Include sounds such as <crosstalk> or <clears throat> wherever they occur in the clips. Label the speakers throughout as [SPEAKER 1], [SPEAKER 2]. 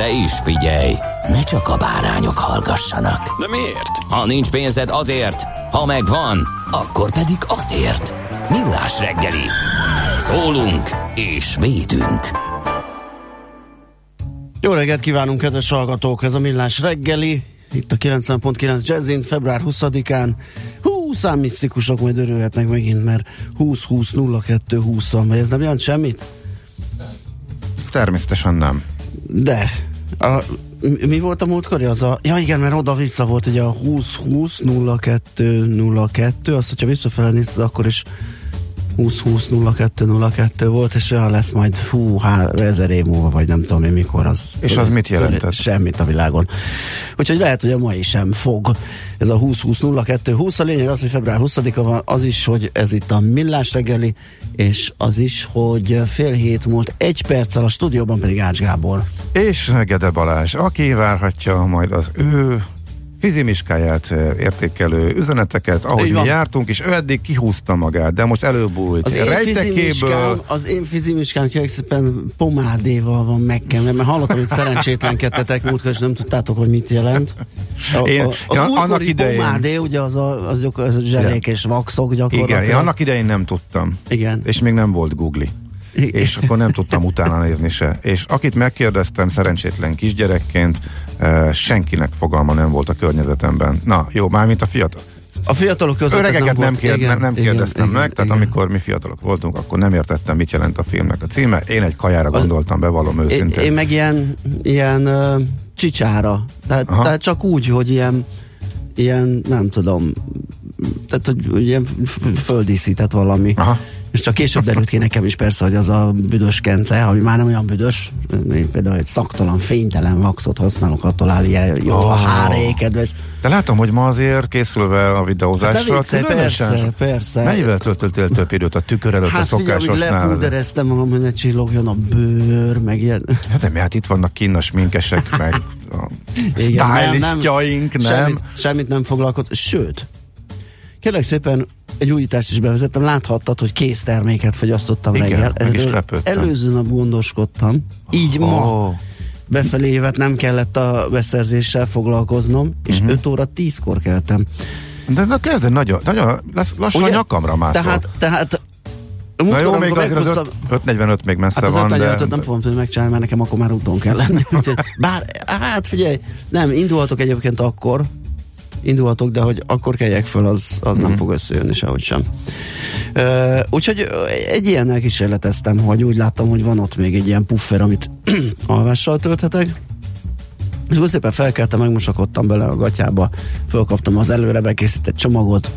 [SPEAKER 1] De is figyelj, ne csak a bárányok hallgassanak.
[SPEAKER 2] De miért?
[SPEAKER 1] Ha nincs pénzed azért, ha megvan, akkor pedig azért. Millás reggeli. Szólunk és védünk.
[SPEAKER 3] Jó reggelt kívánunk, kedves hallgatók! Ez a Millás reggeli, itt a 90.9 Jazzin, február 20-án. Hú, számmisztikusok majd örülhetnek megint, mert 20-20-02-20 van, vagy ez nem jelent semmit?
[SPEAKER 4] Természetesen nem.
[SPEAKER 3] De. A, mi, volt a múltkor? Az a, ja igen, mert oda-vissza volt ugye a 20-20-02-02, azt, hogyha visszafele nézted, akkor is 20-20-02-02 volt, és olyan lesz majd hú, há, ezer év múlva, vagy nem tudom én mikor az.
[SPEAKER 4] És az mit jelentett?
[SPEAKER 3] Semmit a világon. Úgyhogy lehet, hogy a mai sem fog. Ez a 20-20-02-20, a lényeg az, hogy február 20-a van, az is, hogy ez itt a millás reggeli, és az is, hogy fél hét múlt egy perccel a stúdióban pedig Ács Gábor.
[SPEAKER 4] És Gede Balázs, aki várhatja majd az ő fizimiskáját értékelő üzeneteket, ahogy mi jártunk, és ő eddig kihúzta magát, de most előbújt.
[SPEAKER 3] Az én
[SPEAKER 4] Rejtekéből,
[SPEAKER 3] az én fizimiskám kérlek szépen pomádéval van megkenve, mert hallottam, hogy szerencsétlenkedtetek múltkor, és nem tudtátok, hogy mit jelent. A,
[SPEAKER 4] Én-
[SPEAKER 3] a, az
[SPEAKER 4] ja, annak idején-
[SPEAKER 3] pomádé, ugye az a, az, az a zselék és vaxok gyakorlatilag.
[SPEAKER 4] igen, én annak idején nem tudtam.
[SPEAKER 3] Igen.
[SPEAKER 4] És még nem volt Google.
[SPEAKER 3] Igen.
[SPEAKER 4] És akkor nem tudtam utána nézni se. És akit megkérdeztem szerencsétlen kisgyerekként, eh, senkinek fogalma nem volt a környezetemben. Na, jó, mármint a fiatal.
[SPEAKER 3] A fiatalok között
[SPEAKER 4] Öregeket nem,
[SPEAKER 3] volt.
[SPEAKER 4] kér,
[SPEAKER 3] Igen,
[SPEAKER 4] nem, nem
[SPEAKER 3] igen,
[SPEAKER 4] kérdeztem
[SPEAKER 3] igen,
[SPEAKER 4] meg, tehát
[SPEAKER 3] igen.
[SPEAKER 4] amikor mi fiatalok voltunk, akkor nem értettem, mit jelent a filmnek a címe. Én egy kajára gondoltam, bevallom
[SPEAKER 3] Én,
[SPEAKER 4] őszintén.
[SPEAKER 3] én meg ilyen, ilyen uh, csicsára. Tehát,
[SPEAKER 4] Aha.
[SPEAKER 3] tehát csak úgy, hogy ilyen ilyen, nem tudom, tehát, hogy ilyen földíszített valami.
[SPEAKER 4] Aha.
[SPEAKER 3] És csak később derült ki nekem is persze, hogy az a büdös kence, ami már nem olyan büdös, én például egy szaktalan, fénytelen vaxot használok, attól áll ilyen jó a
[SPEAKER 4] Oh.
[SPEAKER 3] háré, kedves.
[SPEAKER 4] De látom, hogy ma azért készülve a
[SPEAKER 3] Hát
[SPEAKER 4] videózásra,
[SPEAKER 3] de vicce, persze, persze.
[SPEAKER 4] Mennyivel töltöttél több időt a tükör előtt
[SPEAKER 3] Hát
[SPEAKER 4] a szokásosnál?
[SPEAKER 3] lepúdereztem magam, hogy ne csillogjon a bőr, meg ilyen.
[SPEAKER 4] Hát de mi, hát itt vannak kinn a sminkesek, meg a <laughs>
[SPEAKER 3] Igen,
[SPEAKER 4] stylistjaink, nem?
[SPEAKER 3] Semmit, semmit nem foglalkozott. Sőt, kérlek szépen egy újítást is bevezettem, láthattad, hogy készterméket fogyasztottam
[SPEAKER 4] Igen,
[SPEAKER 3] reggel.
[SPEAKER 4] meg is lepődtem.
[SPEAKER 3] Előző nap gondoskodtam, így ma
[SPEAKER 4] Ó.
[SPEAKER 3] befelé évet nem kellett a beszerzéssel foglalkoznom, és
[SPEAKER 4] Mhm.
[SPEAKER 3] 5 óra 10-kor keltem.
[SPEAKER 4] De na kezd, nagyon, nagyon lassan a
[SPEAKER 3] Ugye?
[SPEAKER 4] nyakamra mászol.
[SPEAKER 3] Tehát, tehát
[SPEAKER 4] na jó, még azért az
[SPEAKER 3] meghúztam-
[SPEAKER 4] öt- 545 még messze
[SPEAKER 3] Hát az
[SPEAKER 4] van, de...
[SPEAKER 3] 55 nem fogom tudni megcsinálni, mert nekem akkor már úton kell lenni. <laughs> Úgyhogy Bár, hát figyelj, nem, indulhatok egyébként akkor, indulhatok, de hogy akkor keljek föl, az, az
[SPEAKER 4] Mhm.
[SPEAKER 3] nem fog összejönni sehogy sem. Ö, úgyhogy egy ilyennel kísérleteztem, hogy úgy láttam, hogy van ott még egy ilyen puffer, amit <clears throat> alvással tölthetek, és akkor szépen felkeltem, megmosakodtam bele a gatyába, fölkaptam az előre bekészített csomagot,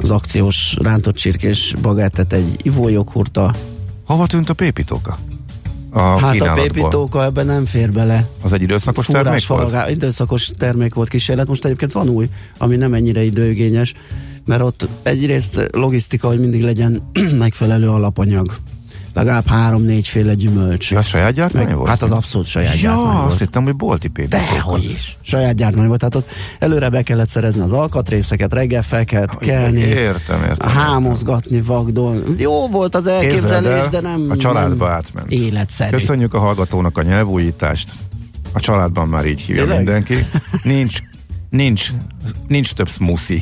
[SPEAKER 3] az akciós rántott csirkés bagettet, egy ivójoghurta,
[SPEAKER 4] Hova tűnt a pépítóka? A
[SPEAKER 3] hát a pépítóka ebben nem fér bele.
[SPEAKER 4] Az egy időszakos
[SPEAKER 3] Fúrás,
[SPEAKER 4] termék volt?
[SPEAKER 3] faragá, időszakos termék volt kísérlet. Most egyébként van új, ami nem ennyire időigényes, mert ott egyrészt logisztika, hogy mindig legyen <clears throat> megfelelő alapanyag. Legalább három-négy féle gyümölcs.
[SPEAKER 4] Ja, saját gyártmány volt?
[SPEAKER 3] hát az abszolút saját
[SPEAKER 4] Ja,
[SPEAKER 3] gyártmány
[SPEAKER 4] azt
[SPEAKER 3] volt.
[SPEAKER 4] hittem, hogy bolti pépítóka.
[SPEAKER 3] Dehogy is. Saját gyártmány volt. Tehát ott előre be kellett szerezni az alkatrészeket, reggel fel kellett kelni,
[SPEAKER 4] Értem, értem.
[SPEAKER 3] hámozgatni, vagdolni. Jó volt az elképzelés,
[SPEAKER 4] el,
[SPEAKER 3] de nem
[SPEAKER 4] A családba
[SPEAKER 3] nem
[SPEAKER 4] átment.
[SPEAKER 3] Életszerű.
[SPEAKER 4] Köszönjük a hallgatónak a nyelvújítást. A családban már így hívja
[SPEAKER 3] Tényleg?
[SPEAKER 4] mindenki. <laughs> Nincs nincs, nincs több smoothie.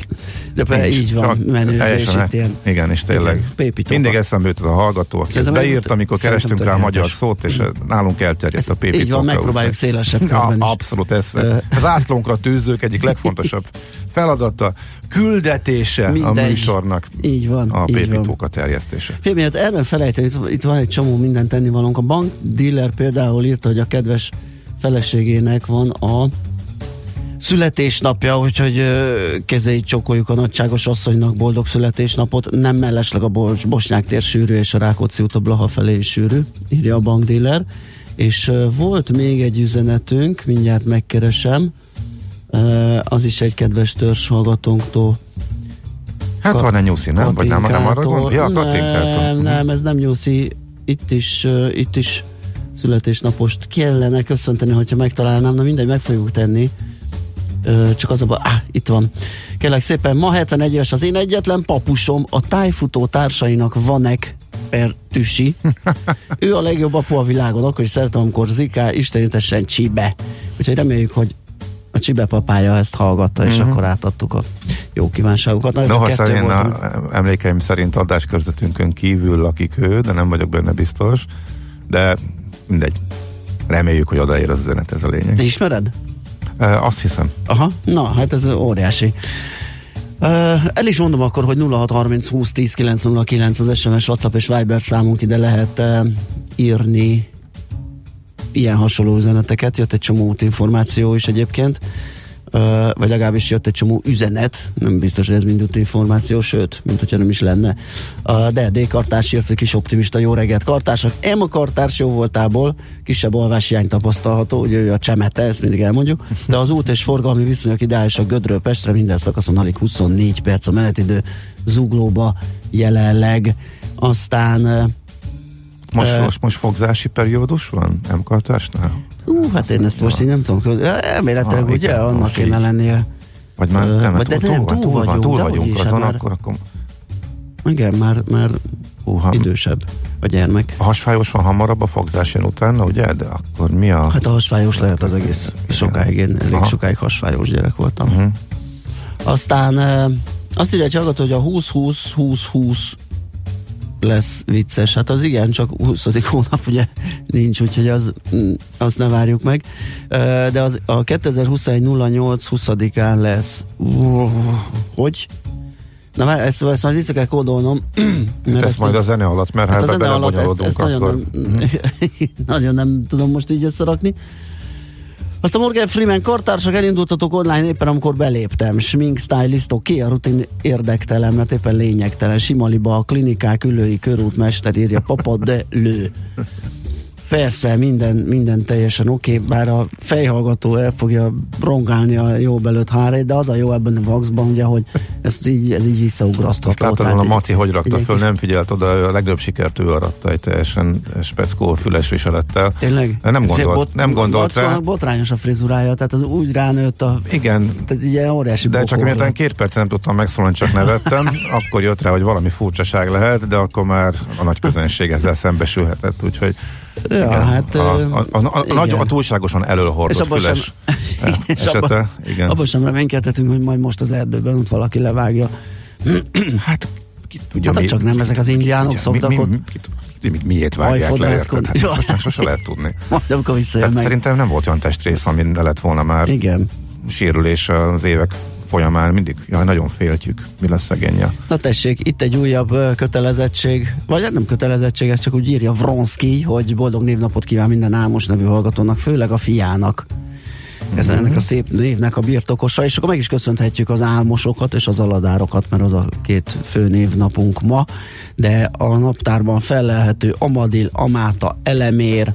[SPEAKER 3] De be,
[SPEAKER 4] Nincs.
[SPEAKER 3] így van, menőzés itt ilyen.
[SPEAKER 4] Igen, és tényleg.
[SPEAKER 3] Igen,
[SPEAKER 4] mindig eszembe jutott a hallgató, aki
[SPEAKER 3] Szerintem
[SPEAKER 4] beírt, amikor kerestünk rá a magyar szót, és nálunk elterjedt a pépitókra.
[SPEAKER 3] Így van, megpróbáljuk szélesebb
[SPEAKER 4] Ja,
[SPEAKER 3] körben is.
[SPEAKER 4] abszolút, ez az ászlónkra tűzők egyik legfontosabb feladata, küldetése a
[SPEAKER 3] Mindegy.
[SPEAKER 4] műsornak
[SPEAKER 3] Így van,
[SPEAKER 4] a pépitóka terjesztése.
[SPEAKER 3] Fél miatt el nem itt, itt van egy csomó minden tennivalónk. A bankdealer például írta, hogy a kedves feleségének van a születésnapja, úgyhogy ö, kezeit csokoljuk a nagyságos asszonynak boldog születésnapot. Nem mellesleg a Bos- Bosnyák tér sűrű és a Rákóczi út a Blaha felé is sűrű, írja a bankdealer. És volt még egy üzenetünk, mindjárt megkeresem, az is egy kedves törzs hallgatónktól
[SPEAKER 4] Hát
[SPEAKER 3] Ka-
[SPEAKER 4] van egy nyuszi, nem? Vagy nem, nem arra gondol? Ja,
[SPEAKER 3] nem,
[SPEAKER 4] Katinkától.
[SPEAKER 3] nem, ez nem nyuszi. Itt is, itt is születésnapost kellene köszönteni, hogyha megtalálnám, na mindegy, meg fogjuk tenni. Csak az a baj, ah, itt van. Kérlek szépen, ma 71 éves az én egyetlen papusom, a tájfutó társainak Vanek per Tüsi. ő a legjobb apu a világon, akkor is szeretem, amikor Ziká istenütessen Csibe. Úgyhogy reméljük, hogy a Csibe papája ezt hallgatta, és akkor átadtuk a jó kívánságokat. Na,
[SPEAKER 4] Noha szerint a, emlékeim szerint adásközvetünkön kívül lakik ő, de nem vagyok benne biztos. De mindegy. Reméljük, hogy odaér az üzenet, ez a lényeg.
[SPEAKER 3] Te ismered?
[SPEAKER 4] Azt hiszem.
[SPEAKER 3] Aha, na, hát ez óriási. El is mondom akkor, hogy 0630 20 10 909 az SMS, WhatsApp és Viber számunk ide lehet írni ilyen hasonló üzeneteket. Jött egy csomó útinformáció is egyébként, vagy legalábbis jött egy csomó üzenet, nem biztos, hogy ez mind útinformáció, sőt, mint hogyha nem is lenne. De D. Kartárs írt, hogy kis optimista, jó reggelt kartársak. Emma Kartárs jó voltából kisebb alváshiány tapasztalható, ugye ő a csemete, ezt mindig elmondjuk, de az út és forgalmi viszonyok ideálisak Gödről Pestre, minden szakaszon alig 24 perc a menetidő zuglóba jelenleg. Aztán
[SPEAKER 4] Most, most, most fogzási periódus van? Nem kartásnál?
[SPEAKER 3] Ú, hát én ezt most így nem tudom, elméletileg
[SPEAKER 4] Ah,
[SPEAKER 3] ugye annak kéne lennie.
[SPEAKER 4] Vagy már nem,
[SPEAKER 3] vagy de
[SPEAKER 4] túl,
[SPEAKER 3] nem,
[SPEAKER 4] túl,
[SPEAKER 3] túl vagyunk,
[SPEAKER 4] túl vagyunk azon,
[SPEAKER 3] már-
[SPEAKER 4] akkor, akkor
[SPEAKER 3] Igen, már, már
[SPEAKER 4] Húha.
[SPEAKER 3] idősebb a gyermek.
[SPEAKER 4] a hasfájós van hamarabb a fogzás jön utána, ugye? De akkor mi a...
[SPEAKER 3] Hát a hasfájós lehet az egész. Sokáig, én elég
[SPEAKER 4] Aha.
[SPEAKER 3] sokáig hasfájós gyerek voltam.
[SPEAKER 4] Mhm.
[SPEAKER 3] Aztán azt írja egy hallgató, hogy a 20-20-20-20 lesz vicces. Hát az igen, csak 20. hónap ugye nincs, úgyhogy az, azt ne várjuk meg. De az a 2021 08 20-án lesz. Hogy? Na várj, ezt, ezt majd vissza kell kódolnom. <clears throat> mert
[SPEAKER 4] Ezt majd a zene alatt, mert
[SPEAKER 3] ezt a zene alatt ezt, ezt nagyon, nem, <laughs> nagyon nem tudom most így összerakni. Azt a Morgan Freeman kartársak elindultatok online éppen amikor beléptem. Smink, stylist, oké, a rutin érdektelen, mert éppen lényegtelen. Simaliba, a klinikák, ülői, körút, mester írja, papa de lő. Persze, minden, minden teljesen oké, okay, bár a fejhallgató el fogja rongálni a jó belőtt hárét, de az a jó ebben a vaxban, ugye, hogy ez így, ez így visszaugrasztható.
[SPEAKER 4] Azt láttad volna,
[SPEAKER 3] így-
[SPEAKER 4] Maci hogy rakta föl, nem figyelt oda, ő a legjobb sikert ő aratta egy teljesen speckó füles viselettel.
[SPEAKER 3] Tényleg?
[SPEAKER 4] Nem gondolt,
[SPEAKER 3] Bot-
[SPEAKER 4] nem gondolt rá.
[SPEAKER 3] Botrányos a frizurája, tehát az úgy ránőtt a...
[SPEAKER 4] Igen,
[SPEAKER 3] Tehát ilyen óriási
[SPEAKER 4] de csak miután két percen nem tudtam megszólalni, csak nevettem, <laughs> akkor jött rá, hogy valami furcsaság lehet, de akkor már a nagy közönség ezzel szembesülhetett, úgyhogy
[SPEAKER 3] Ja,
[SPEAKER 4] igen,
[SPEAKER 3] hát...
[SPEAKER 4] a, a, a, a, nagy, a túlságosan elölhordott
[SPEAKER 3] És abban sem-
[SPEAKER 4] füles
[SPEAKER 3] és
[SPEAKER 4] esete.
[SPEAKER 3] abban-
[SPEAKER 4] Igen.
[SPEAKER 3] Abban sem reménykedhetünk, hogy majd most az erdőben ott valaki levágja. <clears throat>
[SPEAKER 4] Hát ki tudja,
[SPEAKER 3] Hát, csak nem ezek az indiánok szoktak
[SPEAKER 4] mi, mi, mi, mi, mi, miért vágják le érted? Hát, most sose lehet tudni. <laughs>
[SPEAKER 3] Majd amikor visszajön
[SPEAKER 4] Tehát
[SPEAKER 3] meg.
[SPEAKER 4] szerintem nem volt olyan testrész, ami ne lett volna már
[SPEAKER 3] Igen.
[SPEAKER 4] sérülés az évek folyamán. Mindig, jaj, nagyon féltjük, mi lesz szegénye.
[SPEAKER 3] Na tessék, itt egy újabb kötelezettség, vagy hát nem kötelezettség, ez csak úgy írja Vronski, hogy boldog névnapot kíván minden álmos nevű hallgatónak, főleg a fiának. Ez
[SPEAKER 4] Mhm.
[SPEAKER 3] ennek a szép névnek a birtokosa, és akkor meg is köszönhetjük az álmosokat és az aladárokat, mert az a két fő névnapunk ma, de a naptárban felelhető Amadil, Amáta, Elemér,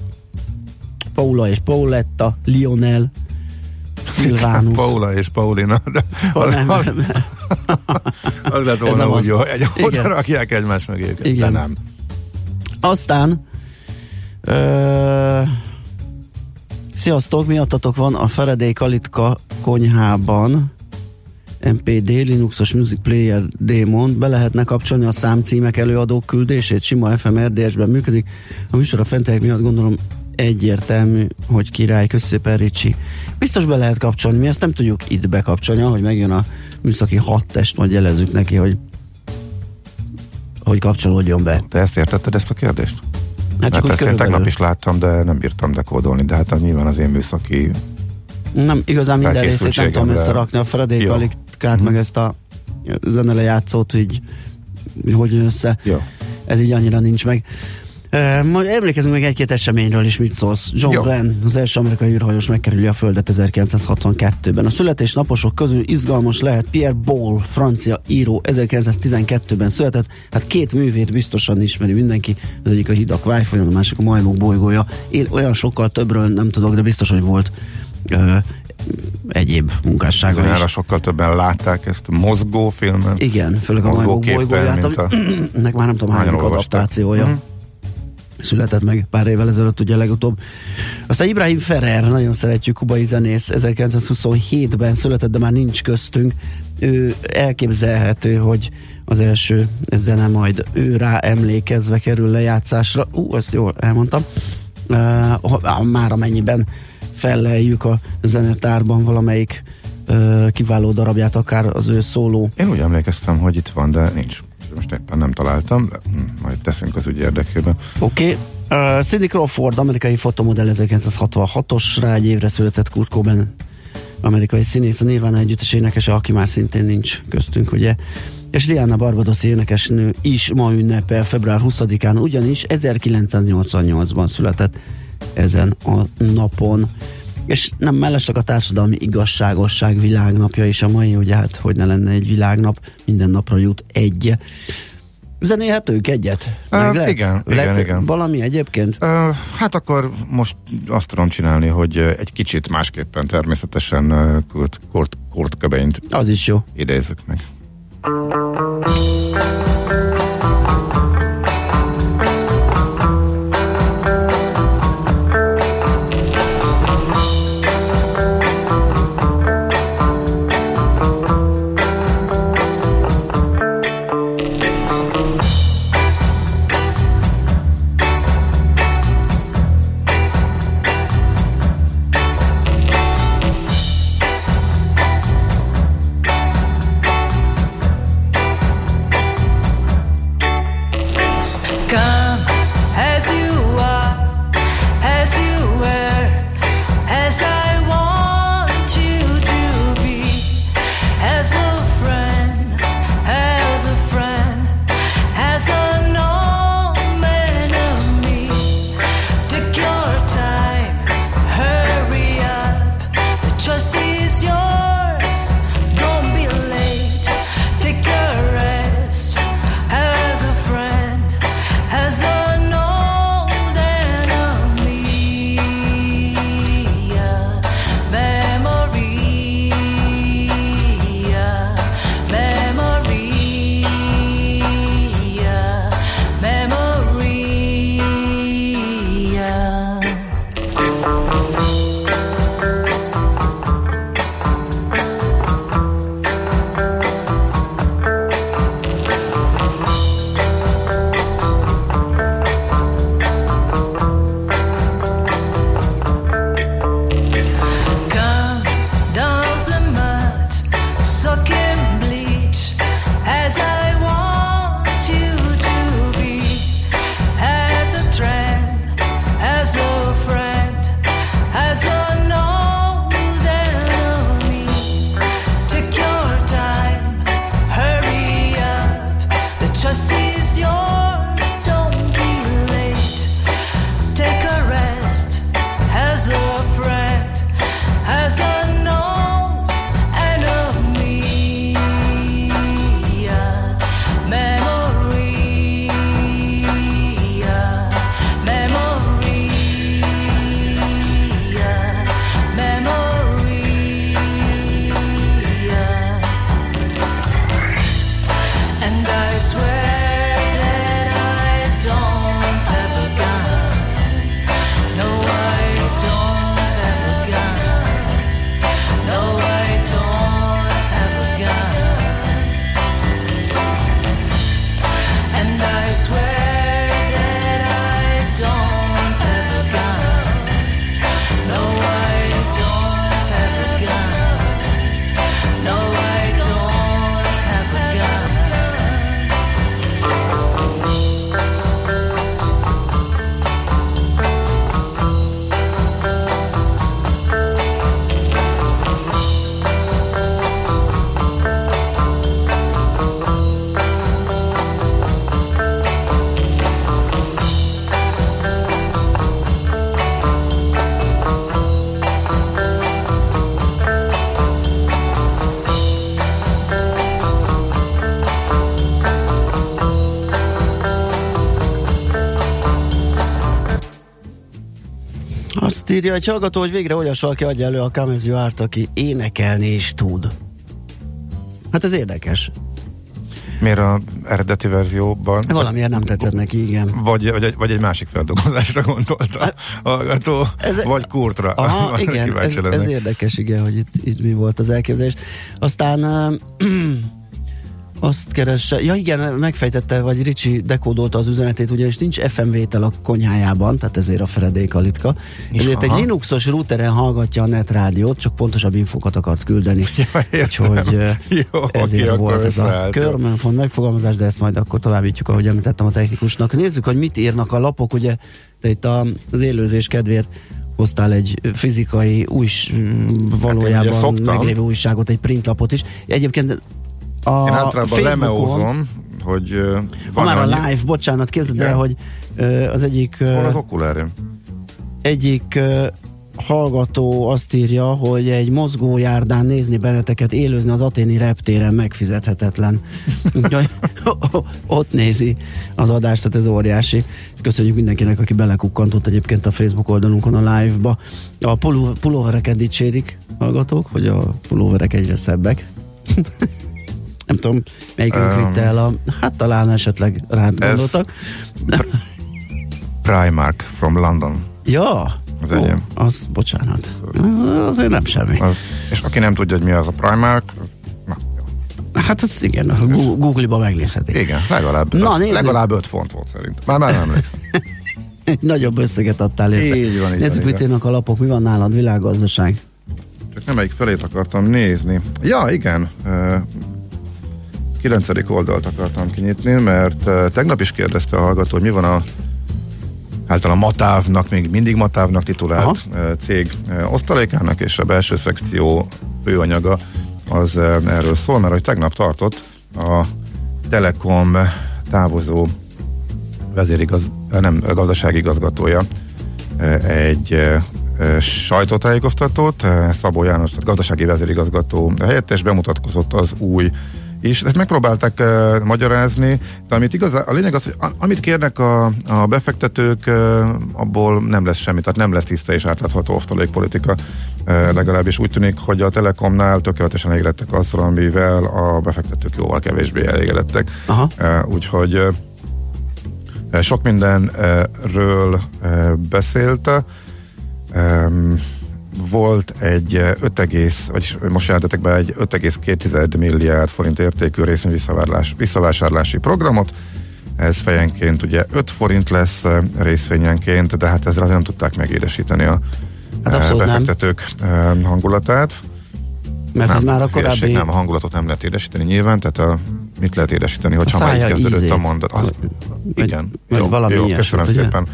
[SPEAKER 3] Paula és Pauletta, Lionel, Szilvánus.
[SPEAKER 4] Paula és Paulina. De az,
[SPEAKER 3] nem,
[SPEAKER 4] az, <laughs> az lett volna
[SPEAKER 3] nem
[SPEAKER 4] úgy
[SPEAKER 3] az.
[SPEAKER 4] jó, hogy
[SPEAKER 3] Igen.
[SPEAKER 4] oda rakják egymás mögé őket. De
[SPEAKER 3] Igen.
[SPEAKER 4] nem.
[SPEAKER 3] Aztán ö, Sziasztok, miattatok van a Faraday Kalitka konyhában MPD, Linuxos Music Player démon, be lehetne kapcsolni a számcímek előadók küldését, sima FM RDS-ben működik. A műsor a fentiek miatt gondolom egyértelmű, hogy király, köszépen Ricsi. Biztos be lehet kapcsolni, mi ezt nem tudjuk itt bekapcsolni, hogy megjön a műszaki hat test, majd jelezzük neki, hogy hogy kapcsolódjon be.
[SPEAKER 4] Te ezt értetted, ezt a kérdést?
[SPEAKER 3] Hát csak
[SPEAKER 4] Mert ezt én tegnap is láttam, de nem bírtam dekódolni, de hát nyilván az én műszaki
[SPEAKER 3] Nem, igazán minden részét nem tudom összerakni. A Fredék. Alikát, meg ezt a zenelejátszót így hogy jön össze.
[SPEAKER 4] Jó.
[SPEAKER 3] Ez így annyira nincs meg. Uh, emlékezünk meg egy-két eseményről is, mit szólsz. John
[SPEAKER 4] Jó.
[SPEAKER 3] Glenn, az első amerikai űrhajós megkerüli a Földet 1962-ben. A születésnaposok közül izgalmas lehet Pierre Ball, francia író, 1912-ben született. Hát két művét biztosan ismeri mindenki. Az egyik a Hidak Vájfolyon, a másik a Majmok bolygója. Én olyan sokkal többről nem tudok, de biztos, hogy volt uh, egyéb munkássága
[SPEAKER 4] Bizonyára
[SPEAKER 3] is.
[SPEAKER 4] sokkal többen látták ezt a mozgó filmen.
[SPEAKER 3] Igen, főleg a Majmok bolygóját,
[SPEAKER 4] a- <clears throat>
[SPEAKER 3] ennek már nem tudom hány adaptációja.
[SPEAKER 4] Mhm.
[SPEAKER 3] Született meg pár évvel ezelőtt ugye legutóbb. Aztán Ibrahim Ferrer, nagyon szeretjük, kubai zenész, 1927-ben született, de már nincs köztünk. Ő elképzelhető, hogy az első zene majd ő rá emlékezve kerül lejátszásra. Ú, ezt jól elmondtam. Uh, már amennyiben felleljük a zenetárban valamelyik uh, kiváló darabját, akár az ő szóló
[SPEAKER 4] Én úgy emlékeztem, hogy itt van, de nincs. Most éppen nem találtam, de hm, majd teszünk az ügy érdekében.
[SPEAKER 3] Oké. Okay. Uh, Cindy Crawford, amerikai fotomodell 1966-os, rá egy évre született Kurt Cobain, amerikai színész, a Nirvana együttes énekese, aki már szintén nincs köztünk, ugye. És Rihanna Barbadoszi énekesnő is ma ünnepel február 20-án, ugyanis 1988-ban született ezen a napon. És nem mellesleg a társadalmi igazságosság világnapja is a mai, ugye hát hogy ne lenne egy világnap, minden napra jut egy. Zenéhetők egyet? Meg
[SPEAKER 4] Ö,
[SPEAKER 3] lehet?
[SPEAKER 4] igen, igen,
[SPEAKER 3] lehet
[SPEAKER 4] igen.
[SPEAKER 3] Valami egyébként?
[SPEAKER 4] Ö, hát akkor most azt tudom csinálni, hogy egy kicsit másképpen természetesen ö, Kurt, Kurt, Kurt Cobaint
[SPEAKER 3] Az is jó.
[SPEAKER 4] idézzük meg.
[SPEAKER 5] Come
[SPEAKER 3] írja egy hallgató, hogy végre olyas valaki adja elő a You Art, aki énekelni is tud. Hát ez érdekes.
[SPEAKER 4] Miért a eredeti verzióban?
[SPEAKER 3] Valamiért nem tetszett neki, igen.
[SPEAKER 4] Vagy, vagy, egy, vagy egy másik feldolgozásra gondolta a hallgató,
[SPEAKER 3] Ez-
[SPEAKER 4] vagy kurtra.
[SPEAKER 3] Aha, <laughs> igen, ez, ez érdekes, igen, hogy itt, itt mi volt az elképzelés. Aztán <clears throat> azt keresse, ja igen, megfejtette, vagy Ricsi dekódolta az üzenetét, ugyanis nincs FM vétel a konyhájában, tehát ezért a feledék a litka. Ezért egy. Linuxos routeren hallgatja a net rádiót, csak pontosabb infokat akart küldeni. <laughs>
[SPEAKER 4] Ja, értem.
[SPEAKER 3] Úgyhogy
[SPEAKER 4] Jó,
[SPEAKER 3] ezért volt ez a körmenfont megfogalmazás, de ezt majd akkor továbbítjuk, ahogy említettem a technikusnak. Nézzük, hogy mit írnak a lapok, ugye te itt az élőzés kedvéért hoztál egy fizikai új, valójában
[SPEAKER 4] ugye szoktam.
[SPEAKER 3] meglévő újságot, egy printlapot is. Egyébként a
[SPEAKER 4] Én általában lemeózom, hogy van
[SPEAKER 3] már a
[SPEAKER 4] annyi-
[SPEAKER 3] live, bocsánat, képzeld el, hogy az egyik ö,
[SPEAKER 4] Hol az okulárém?
[SPEAKER 3] egyik hallgató azt írja, hogy egy mozgójárdán nézni benneteket élőzni az aténi reptéren megfizethetetlen. <laughs> Úgyhogy ott nézi az adást, tehát ez óriási. Köszönjük mindenkinek, aki belekukkantott egyébként a Facebook oldalunkon a live-ba. A puló- pulóvereket dicsérik hallgatók, hogy a pulóverek egyre szebbek. <laughs> Nem tudom, melyikünk
[SPEAKER 4] Um,
[SPEAKER 3] vitte el a... Hát talán esetleg rád gondoltak.
[SPEAKER 4] Primark from London.
[SPEAKER 3] Ja,
[SPEAKER 4] Az
[SPEAKER 3] Ó,
[SPEAKER 4] enyém.
[SPEAKER 3] az, bocsánat. Az, azért nem semmi.
[SPEAKER 4] Az, és aki nem tudja, hogy mi az a Primark, na.
[SPEAKER 3] Hát az igen, Google-ba megnézhetik.
[SPEAKER 4] igen, legalább,
[SPEAKER 3] Na, nézzük.
[SPEAKER 4] legalább 5 font volt szerint. Már már nem emlékszem. <laughs>
[SPEAKER 3] Nagyobb összeget adtál érte.
[SPEAKER 4] Így van, így
[SPEAKER 3] Nézzük, mit írnak a lapok, mi van nálad, világgazdaság.
[SPEAKER 4] Csak nem melyik felét akartam nézni. Ja, igen. Ö, Kilencedik oldalt akartam kinyitni, mert ö, tegnap is kérdezte a hallgató, hogy mi van a általán Matávnak, még mindig Matávnak titulált ö, cég ö, osztalékának, és a belső szekció főanyaga az erről szól, mert hogy tegnap tartott a Telekom távozó vezérigaz, nem, gazdasági igazgatója egy sajtótájékoztatót, Szabó János, gazdasági vezérigazgató helyettes bemutatkozott az új és ezt megpróbálták uh, magyarázni, de amit igaz, a lényeg az, hogy amit kérnek a, a befektetők, uh, abból nem lesz semmi, tehát nem lesz tiszta és átlátható osztalékpolitika. Uh, legalábbis úgy tűnik, hogy a Telekomnál tökéletesen elégedettek azzal, amivel a befektetők jóval kevésbé elégedettek.
[SPEAKER 3] Aha.
[SPEAKER 4] Uh, úgyhogy uh, sok mindenről uh, beszélt. Um, volt egy uh, 5, egész, vagyis most jelentetek be egy 5,2 milliárd forint értékű részvény visszavásárlási programot. Ez fejenként ugye 5 forint lesz részvényenként, de hát ezzel nem tudták megéresíteni a
[SPEAKER 3] Hát nem.
[SPEAKER 4] befektetők uh, hangulatát.
[SPEAKER 3] Mert hogy már a korábbi...
[SPEAKER 4] Nem, a hangulatot nem lehet édesíteni nyilván, tehát a, mit lehet édesíteni, hogyha már így kezdődött
[SPEAKER 3] ízét.
[SPEAKER 4] a mondat. Az,
[SPEAKER 3] Vagy-
[SPEAKER 4] igen,
[SPEAKER 3] vagy
[SPEAKER 4] jó,
[SPEAKER 3] valami
[SPEAKER 4] jó köszönöm
[SPEAKER 3] ugye?
[SPEAKER 4] szépen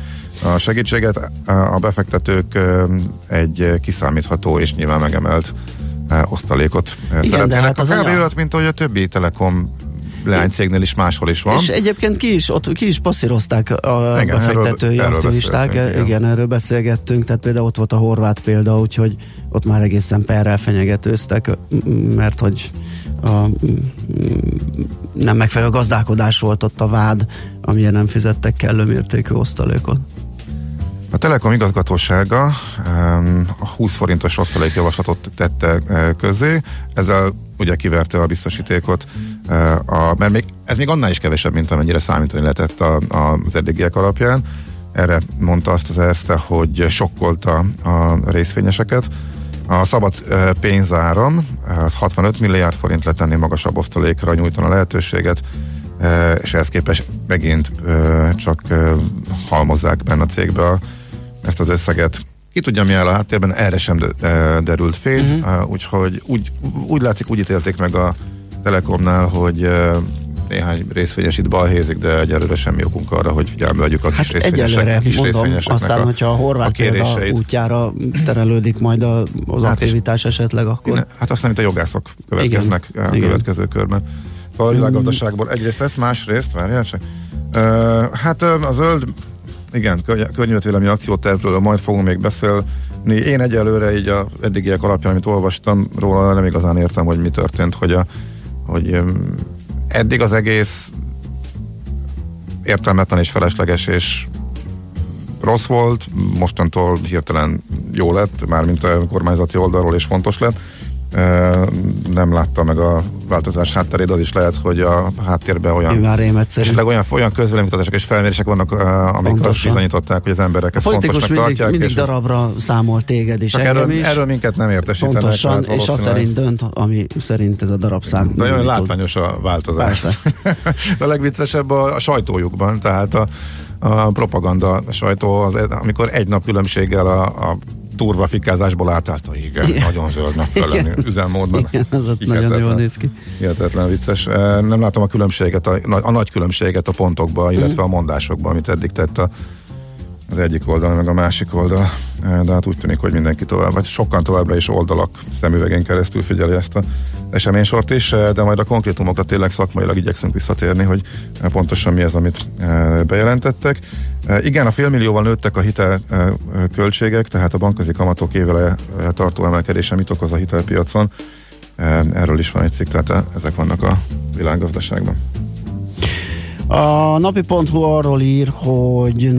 [SPEAKER 4] a segítséget. A befektetők egy kiszámítható és nyilván megemelt osztalékot
[SPEAKER 3] de
[SPEAKER 4] szeretnének.
[SPEAKER 3] hát az
[SPEAKER 4] a kb.
[SPEAKER 3] anya-
[SPEAKER 4] mint ahogy a többi Telekom leánycégnél is máshol is van.
[SPEAKER 3] És egyébként ki is, ott ki is passzírozták a
[SPEAKER 4] Igen,
[SPEAKER 3] befektetői
[SPEAKER 4] erről- erről
[SPEAKER 3] aktivisták.
[SPEAKER 4] beszéltünk,
[SPEAKER 3] igen.
[SPEAKER 4] igen.
[SPEAKER 3] erről beszélgettünk, tehát például ott volt a horvát példa, úgyhogy ott már egészen perrel fenyegetőztek, mert hogy a, nem megfelelő gazdálkodás volt ott a vád, amilyen nem fizettek kellő mértékű osztalékot.
[SPEAKER 4] A Telekom igazgatósága a 20 forintos osztalékjavaslatot tette uh, közé, ezzel ugye kiverte a biztosítékot, uh, a, mert még, ez még annál is kevesebb, mint amennyire számítani lehetett a, a, az eddigiek alapján. Erre mondta azt az ESZTE, hogy sokkolta a részvényeseket. A szabad uh, pénzáram az 65 milliárd forint letenni magasabb osztalékra nyújtana lehetőséget, és ehhez képest megint csak halmozzák benne a cégbe ezt az összeget. Ki tudja, mi áll a háttérben, erre sem de- derült fény, uh-huh. úgyhogy úgy, úgy látszik, úgy ítélték meg a Telekomnál, hogy néhány részvényes itt balhézik, de egyelőre semmi okunk arra, hogy figyelme vegyük a kis
[SPEAKER 3] Hát
[SPEAKER 4] részvényesek, kis
[SPEAKER 3] mondom, aztán,
[SPEAKER 4] a,
[SPEAKER 3] hogyha a horvát
[SPEAKER 4] a kéréseit.
[SPEAKER 3] útjára terelődik majd a, az
[SPEAKER 4] Hát és-
[SPEAKER 3] aktivitás esetleg, akkor...
[SPEAKER 4] Igen, hát azt nem, mint a jogászok következnek
[SPEAKER 3] Igen,
[SPEAKER 4] a
[SPEAKER 3] igen.
[SPEAKER 4] következő körben. Szóval a világgazdaságból egyrészt ezt, másrészt, várjál csak. Uh, hát a zöld, igen, körny- környezetvédelmi akciótervről majd fogunk még beszélni. Én egyelőre így a eddigiek alapján, amit olvastam róla, nem igazán értem, hogy mi történt, hogy, a, hogy eddig az egész értelmetlen és felesleges és rossz volt, mostantól hirtelen jó lett, mármint a kormányzati oldalról és fontos lett. Nem látta meg a változás hátterét, az is lehet, hogy a háttérben olyan
[SPEAKER 3] Nyilván rémegyszerű.
[SPEAKER 4] esetleg olyan, olyan közvéleménykutatások és felmérések vannak, amik azt
[SPEAKER 3] Pontosan.
[SPEAKER 4] bizonyították, hogy az emberek ezt fontosnak
[SPEAKER 3] mindig,
[SPEAKER 4] tartják.
[SPEAKER 3] mindig
[SPEAKER 4] és
[SPEAKER 3] darabra számol téged is,
[SPEAKER 4] erről,
[SPEAKER 3] is.
[SPEAKER 4] erről minket nem értesítenek.
[SPEAKER 3] Pontosan, és azt
[SPEAKER 4] valószínűleg-
[SPEAKER 3] szerint dönt, ami szerint ez a darabszám.
[SPEAKER 4] De
[SPEAKER 3] indítod.
[SPEAKER 4] látványos a változás. <laughs> A legviccesebb a, a sajtójukban, tehát a, a propaganda sajtó, az, amikor egy nap különbséggel a, a turva fikázásból átállt, hogy igen,
[SPEAKER 3] Igen.
[SPEAKER 4] nagyon zöldnek kell lenni üzemmódban.
[SPEAKER 3] Igen, az ott nagyon jól néz ki.
[SPEAKER 4] Hihetetlen vicces. Nem látom a különbséget, a, a nagy különbséget a pontokban, illetve a mondásokban, amit eddig tett a, az egyik oldal, meg a másik oldal. De hát úgy tűnik, hogy mindenki tovább, vagy sokan továbbra is oldalak szemüvegén keresztül figyeli ezt a eseménysort is, de majd a konkrétumokra tényleg szakmailag igyekszünk visszatérni, hogy pontosan mi az, amit bejelentettek. Igen, a félmillióval nőttek a hitel költségek, tehát a bankközi kamatok évele tartó emelkedése mit okoz a hitelpiacon. Erről is van egy cikk, tehát eh, ezek vannak a világgazdaságban.
[SPEAKER 3] A napi.hu arról ír, hogy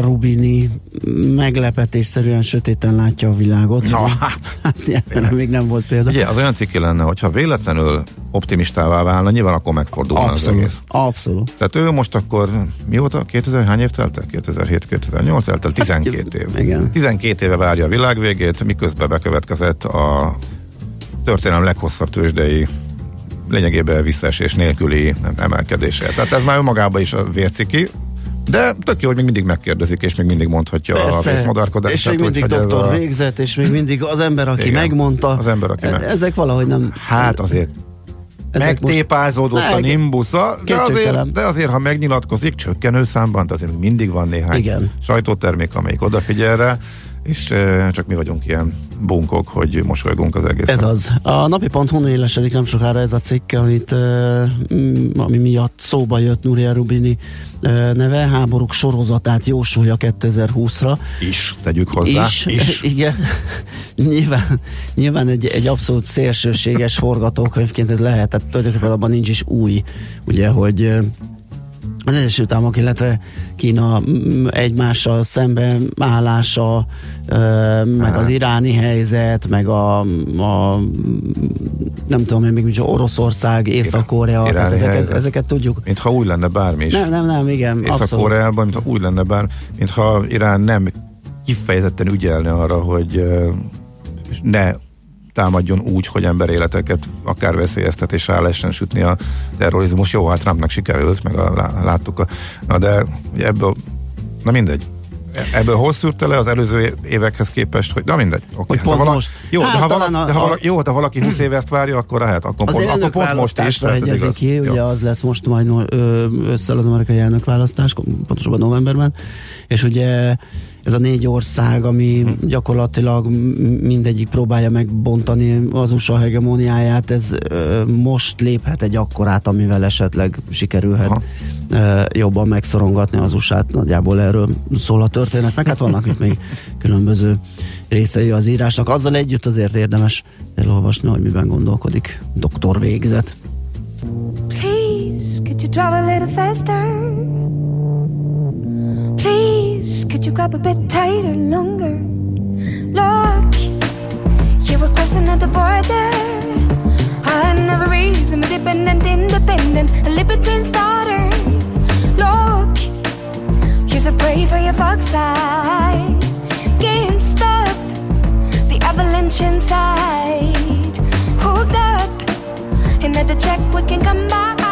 [SPEAKER 3] Rubini meglepetésszerűen sötéten látja a világot.
[SPEAKER 4] Na,
[SPEAKER 3] hát ilyenre még nem volt példa.
[SPEAKER 4] Ugye, az olyan cikké lenne, hogyha véletlenül optimistává válna, nyilván akkor megfordulna az
[SPEAKER 3] Abszolút,
[SPEAKER 4] egész.
[SPEAKER 3] abszolút.
[SPEAKER 4] Tehát ő most akkor, mióta? 2000, hány év telt el? 2007-2008 telt el? 12 év.
[SPEAKER 3] igen.
[SPEAKER 4] 12 éve várja a világ végét, miközben bekövetkezett a történelem leghosszabb tőzsdei lényegében visszaesés nélküli emelkedése. Tehát ez már önmagában is a vérciki, de tök jó, hogy még mindig megkérdezik, és még mindig mondhatja a vészmadárkodását.
[SPEAKER 3] és még mindig doktor
[SPEAKER 4] a-
[SPEAKER 3] végzett, és még mindig az ember, aki
[SPEAKER 4] Igen,
[SPEAKER 3] megmondta.
[SPEAKER 4] az ember, aki
[SPEAKER 3] E-
[SPEAKER 4] meg-
[SPEAKER 3] Ezek valahogy nem...
[SPEAKER 4] Hát azért
[SPEAKER 3] ezek
[SPEAKER 4] megtépázódott a
[SPEAKER 3] Meg-
[SPEAKER 4] nimbusza, de azért, de azért, ha megnyilatkozik csökkenő számban, de azért mindig van néhány
[SPEAKER 3] Igen.
[SPEAKER 4] sajtótermék, amelyik odafigyel rá, és e, csak mi vagyunk ilyen bunkok, hogy mosolygunk az egész.
[SPEAKER 3] Ez az. A napi.hu élesedik nem sokára ez a cikk, amit, uh, ami miatt szóba jött Nuria Rubini uh, neve, háborúk sorozatát jósolja 2020-ra.
[SPEAKER 4] Is, tegyük hozzá.
[SPEAKER 3] is,
[SPEAKER 4] is. <laughs>
[SPEAKER 3] igen. nyilván, nyilván egy, egy abszolút szélsőséges forgatókönyvként ez lehet, tehát tulajdonképpen abban nincs is új, ugye, hogy az Egyesült Államok, illetve Kína egymással szemben állása, meg az iráni helyzet, meg a, a nem tudom én még micsoda, Oroszország, Észak-Korea, tehát ezeket,
[SPEAKER 4] helyzet.
[SPEAKER 3] ezeket tudjuk.
[SPEAKER 4] Mintha új lenne bármi is.
[SPEAKER 3] Nem, nem, nem, igen.
[SPEAKER 4] Észak-Koreában, mintha új lenne bár, mintha Irán nem kifejezetten ügyelne arra, hogy ne támadjon úgy, hogy emberéleteket akár veszélyeztetés rá lehessen sütni a terrorizmus. Jó, hát Trumpnak sikerült, meg a, lá- láttuk. A, na de ugye ebből, na mindegy. Ebből hol szűrte le az előző évekhez képest, hogy na mindegy. Okay,
[SPEAKER 3] Hogy
[SPEAKER 4] hát ha
[SPEAKER 3] most.
[SPEAKER 4] Jó,
[SPEAKER 3] Hát
[SPEAKER 4] de ha,
[SPEAKER 3] talán
[SPEAKER 4] vala,
[SPEAKER 3] a-
[SPEAKER 4] de ha valaki, jó, de ha valaki 20 éve ezt várja, akkor lehet, akkor
[SPEAKER 3] Az
[SPEAKER 4] pont, akkor pont most is.
[SPEAKER 3] hegyezik
[SPEAKER 4] igaz.
[SPEAKER 3] ki,
[SPEAKER 4] Jó.
[SPEAKER 3] ugye az lesz most majd összel az amerikai elnökválasztás, pontosabban novemberben, és ugye ez a négy ország, ami
[SPEAKER 4] Hm.
[SPEAKER 3] gyakorlatilag mindegyik próbálja megbontani az USA hegemóniáját, ez most léphet egy akkorát, amivel esetleg sikerülhet
[SPEAKER 4] Aha.
[SPEAKER 3] jobban megszorongatni az USA-t. Nagyjából erről szól a történet, meg hát vannak itt még különböző részei az írásnak. Azzal együtt azért érdemes elolvasni, hogy miben gondolkodik doktor végzet.
[SPEAKER 6] Please, could you drive a little faster? Could you grab a bit tighter, longer? Look, you were crossing at the border. I never reason, independent, independent, a libertine's daughter. Look, you're a prey for your fox eye. Can't stop the avalanche inside. Hooked up. Another check we can come by.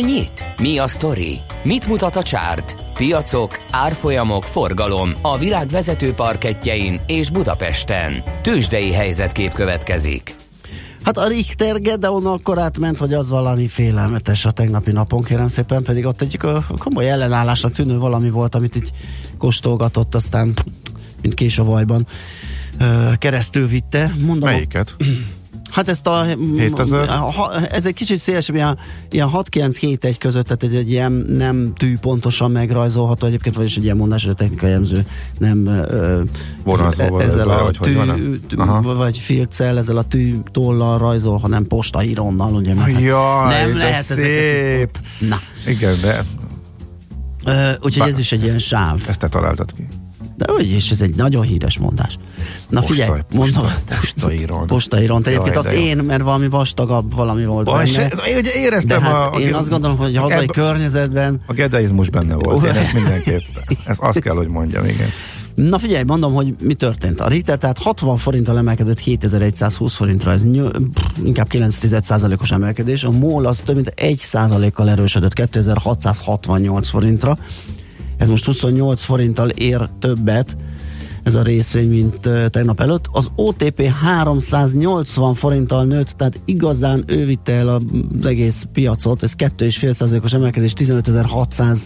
[SPEAKER 1] Nyit? Mi a sztori? Mit mutat a csárt? Piacok, árfolyamok, forgalom a világ vezető parketjein és Budapesten. Tősdei helyzetkép következik.
[SPEAKER 3] Hát a Richter Gedeon akkor átment, hogy az valami félelmetes a tegnapi napon, kérem szépen, pedig ott egy komoly ellenállásnak tűnő valami volt, amit így kóstolgatott, aztán mint kés a vajban keresztül vitte. Mondom,
[SPEAKER 4] Melyiket?
[SPEAKER 3] Hát ezt a...
[SPEAKER 4] 7000?
[SPEAKER 3] Ha, ez egy kicsit szélesebb, ilyen, ilyen 6-9-7-1 között, tehát egy, egy ilyen nem tű pontosan megrajzolható egyébként, vagyis egy ilyen mondás, hogy a technikai jelző nem ö,
[SPEAKER 4] Vonalzóval
[SPEAKER 3] ezzel
[SPEAKER 4] le,
[SPEAKER 3] a
[SPEAKER 4] vagy
[SPEAKER 3] tű, tű filccel, ezzel a tű tollal rajzol, hanem postahíronnal, ugye? mert hát
[SPEAKER 4] Jaj,
[SPEAKER 3] nem lehet ezeket
[SPEAKER 4] szép.
[SPEAKER 3] így- Na,
[SPEAKER 4] Igen, de
[SPEAKER 3] ö, úgyhogy
[SPEAKER 4] Bár-
[SPEAKER 3] ez is egy ilyen sáv.
[SPEAKER 4] ezt te találtad ki.
[SPEAKER 3] De úgy is, ez egy nagyon híres mondás. Na
[SPEAKER 4] Posta-
[SPEAKER 3] figyelj,
[SPEAKER 4] posta-
[SPEAKER 3] mondom.
[SPEAKER 4] postairon.
[SPEAKER 3] Postairon. Egyébként
[SPEAKER 4] Jaj,
[SPEAKER 3] azt én, mert valami vastagabb valami volt
[SPEAKER 4] Baj,
[SPEAKER 3] benne.
[SPEAKER 4] se, én éreztem
[SPEAKER 3] De hát
[SPEAKER 4] a, a,
[SPEAKER 3] én azt gondolom, hogy a hazai
[SPEAKER 4] Ebbe-
[SPEAKER 3] környezetben
[SPEAKER 4] A gedeizmus benne volt, én ezt mindenképpen. Ez azt kell, hogy mondjam, igen.
[SPEAKER 3] Na figyelj, mondom, hogy mi történt. A Richter tehát 60 forinttal emelkedett 7120 forintra, ez nyö, pff, inkább 9% os emelkedés. A MOL az több mint 1 kal erősödött 2668 forintra. Ez most 28 forinttal ér többet ez a részvény, mint tegnap előtt. Az OTP 380 forinttal nőtt, tehát igazán ő vitte el az egész piacot, ez 2,5%-os emelkedés, 15.600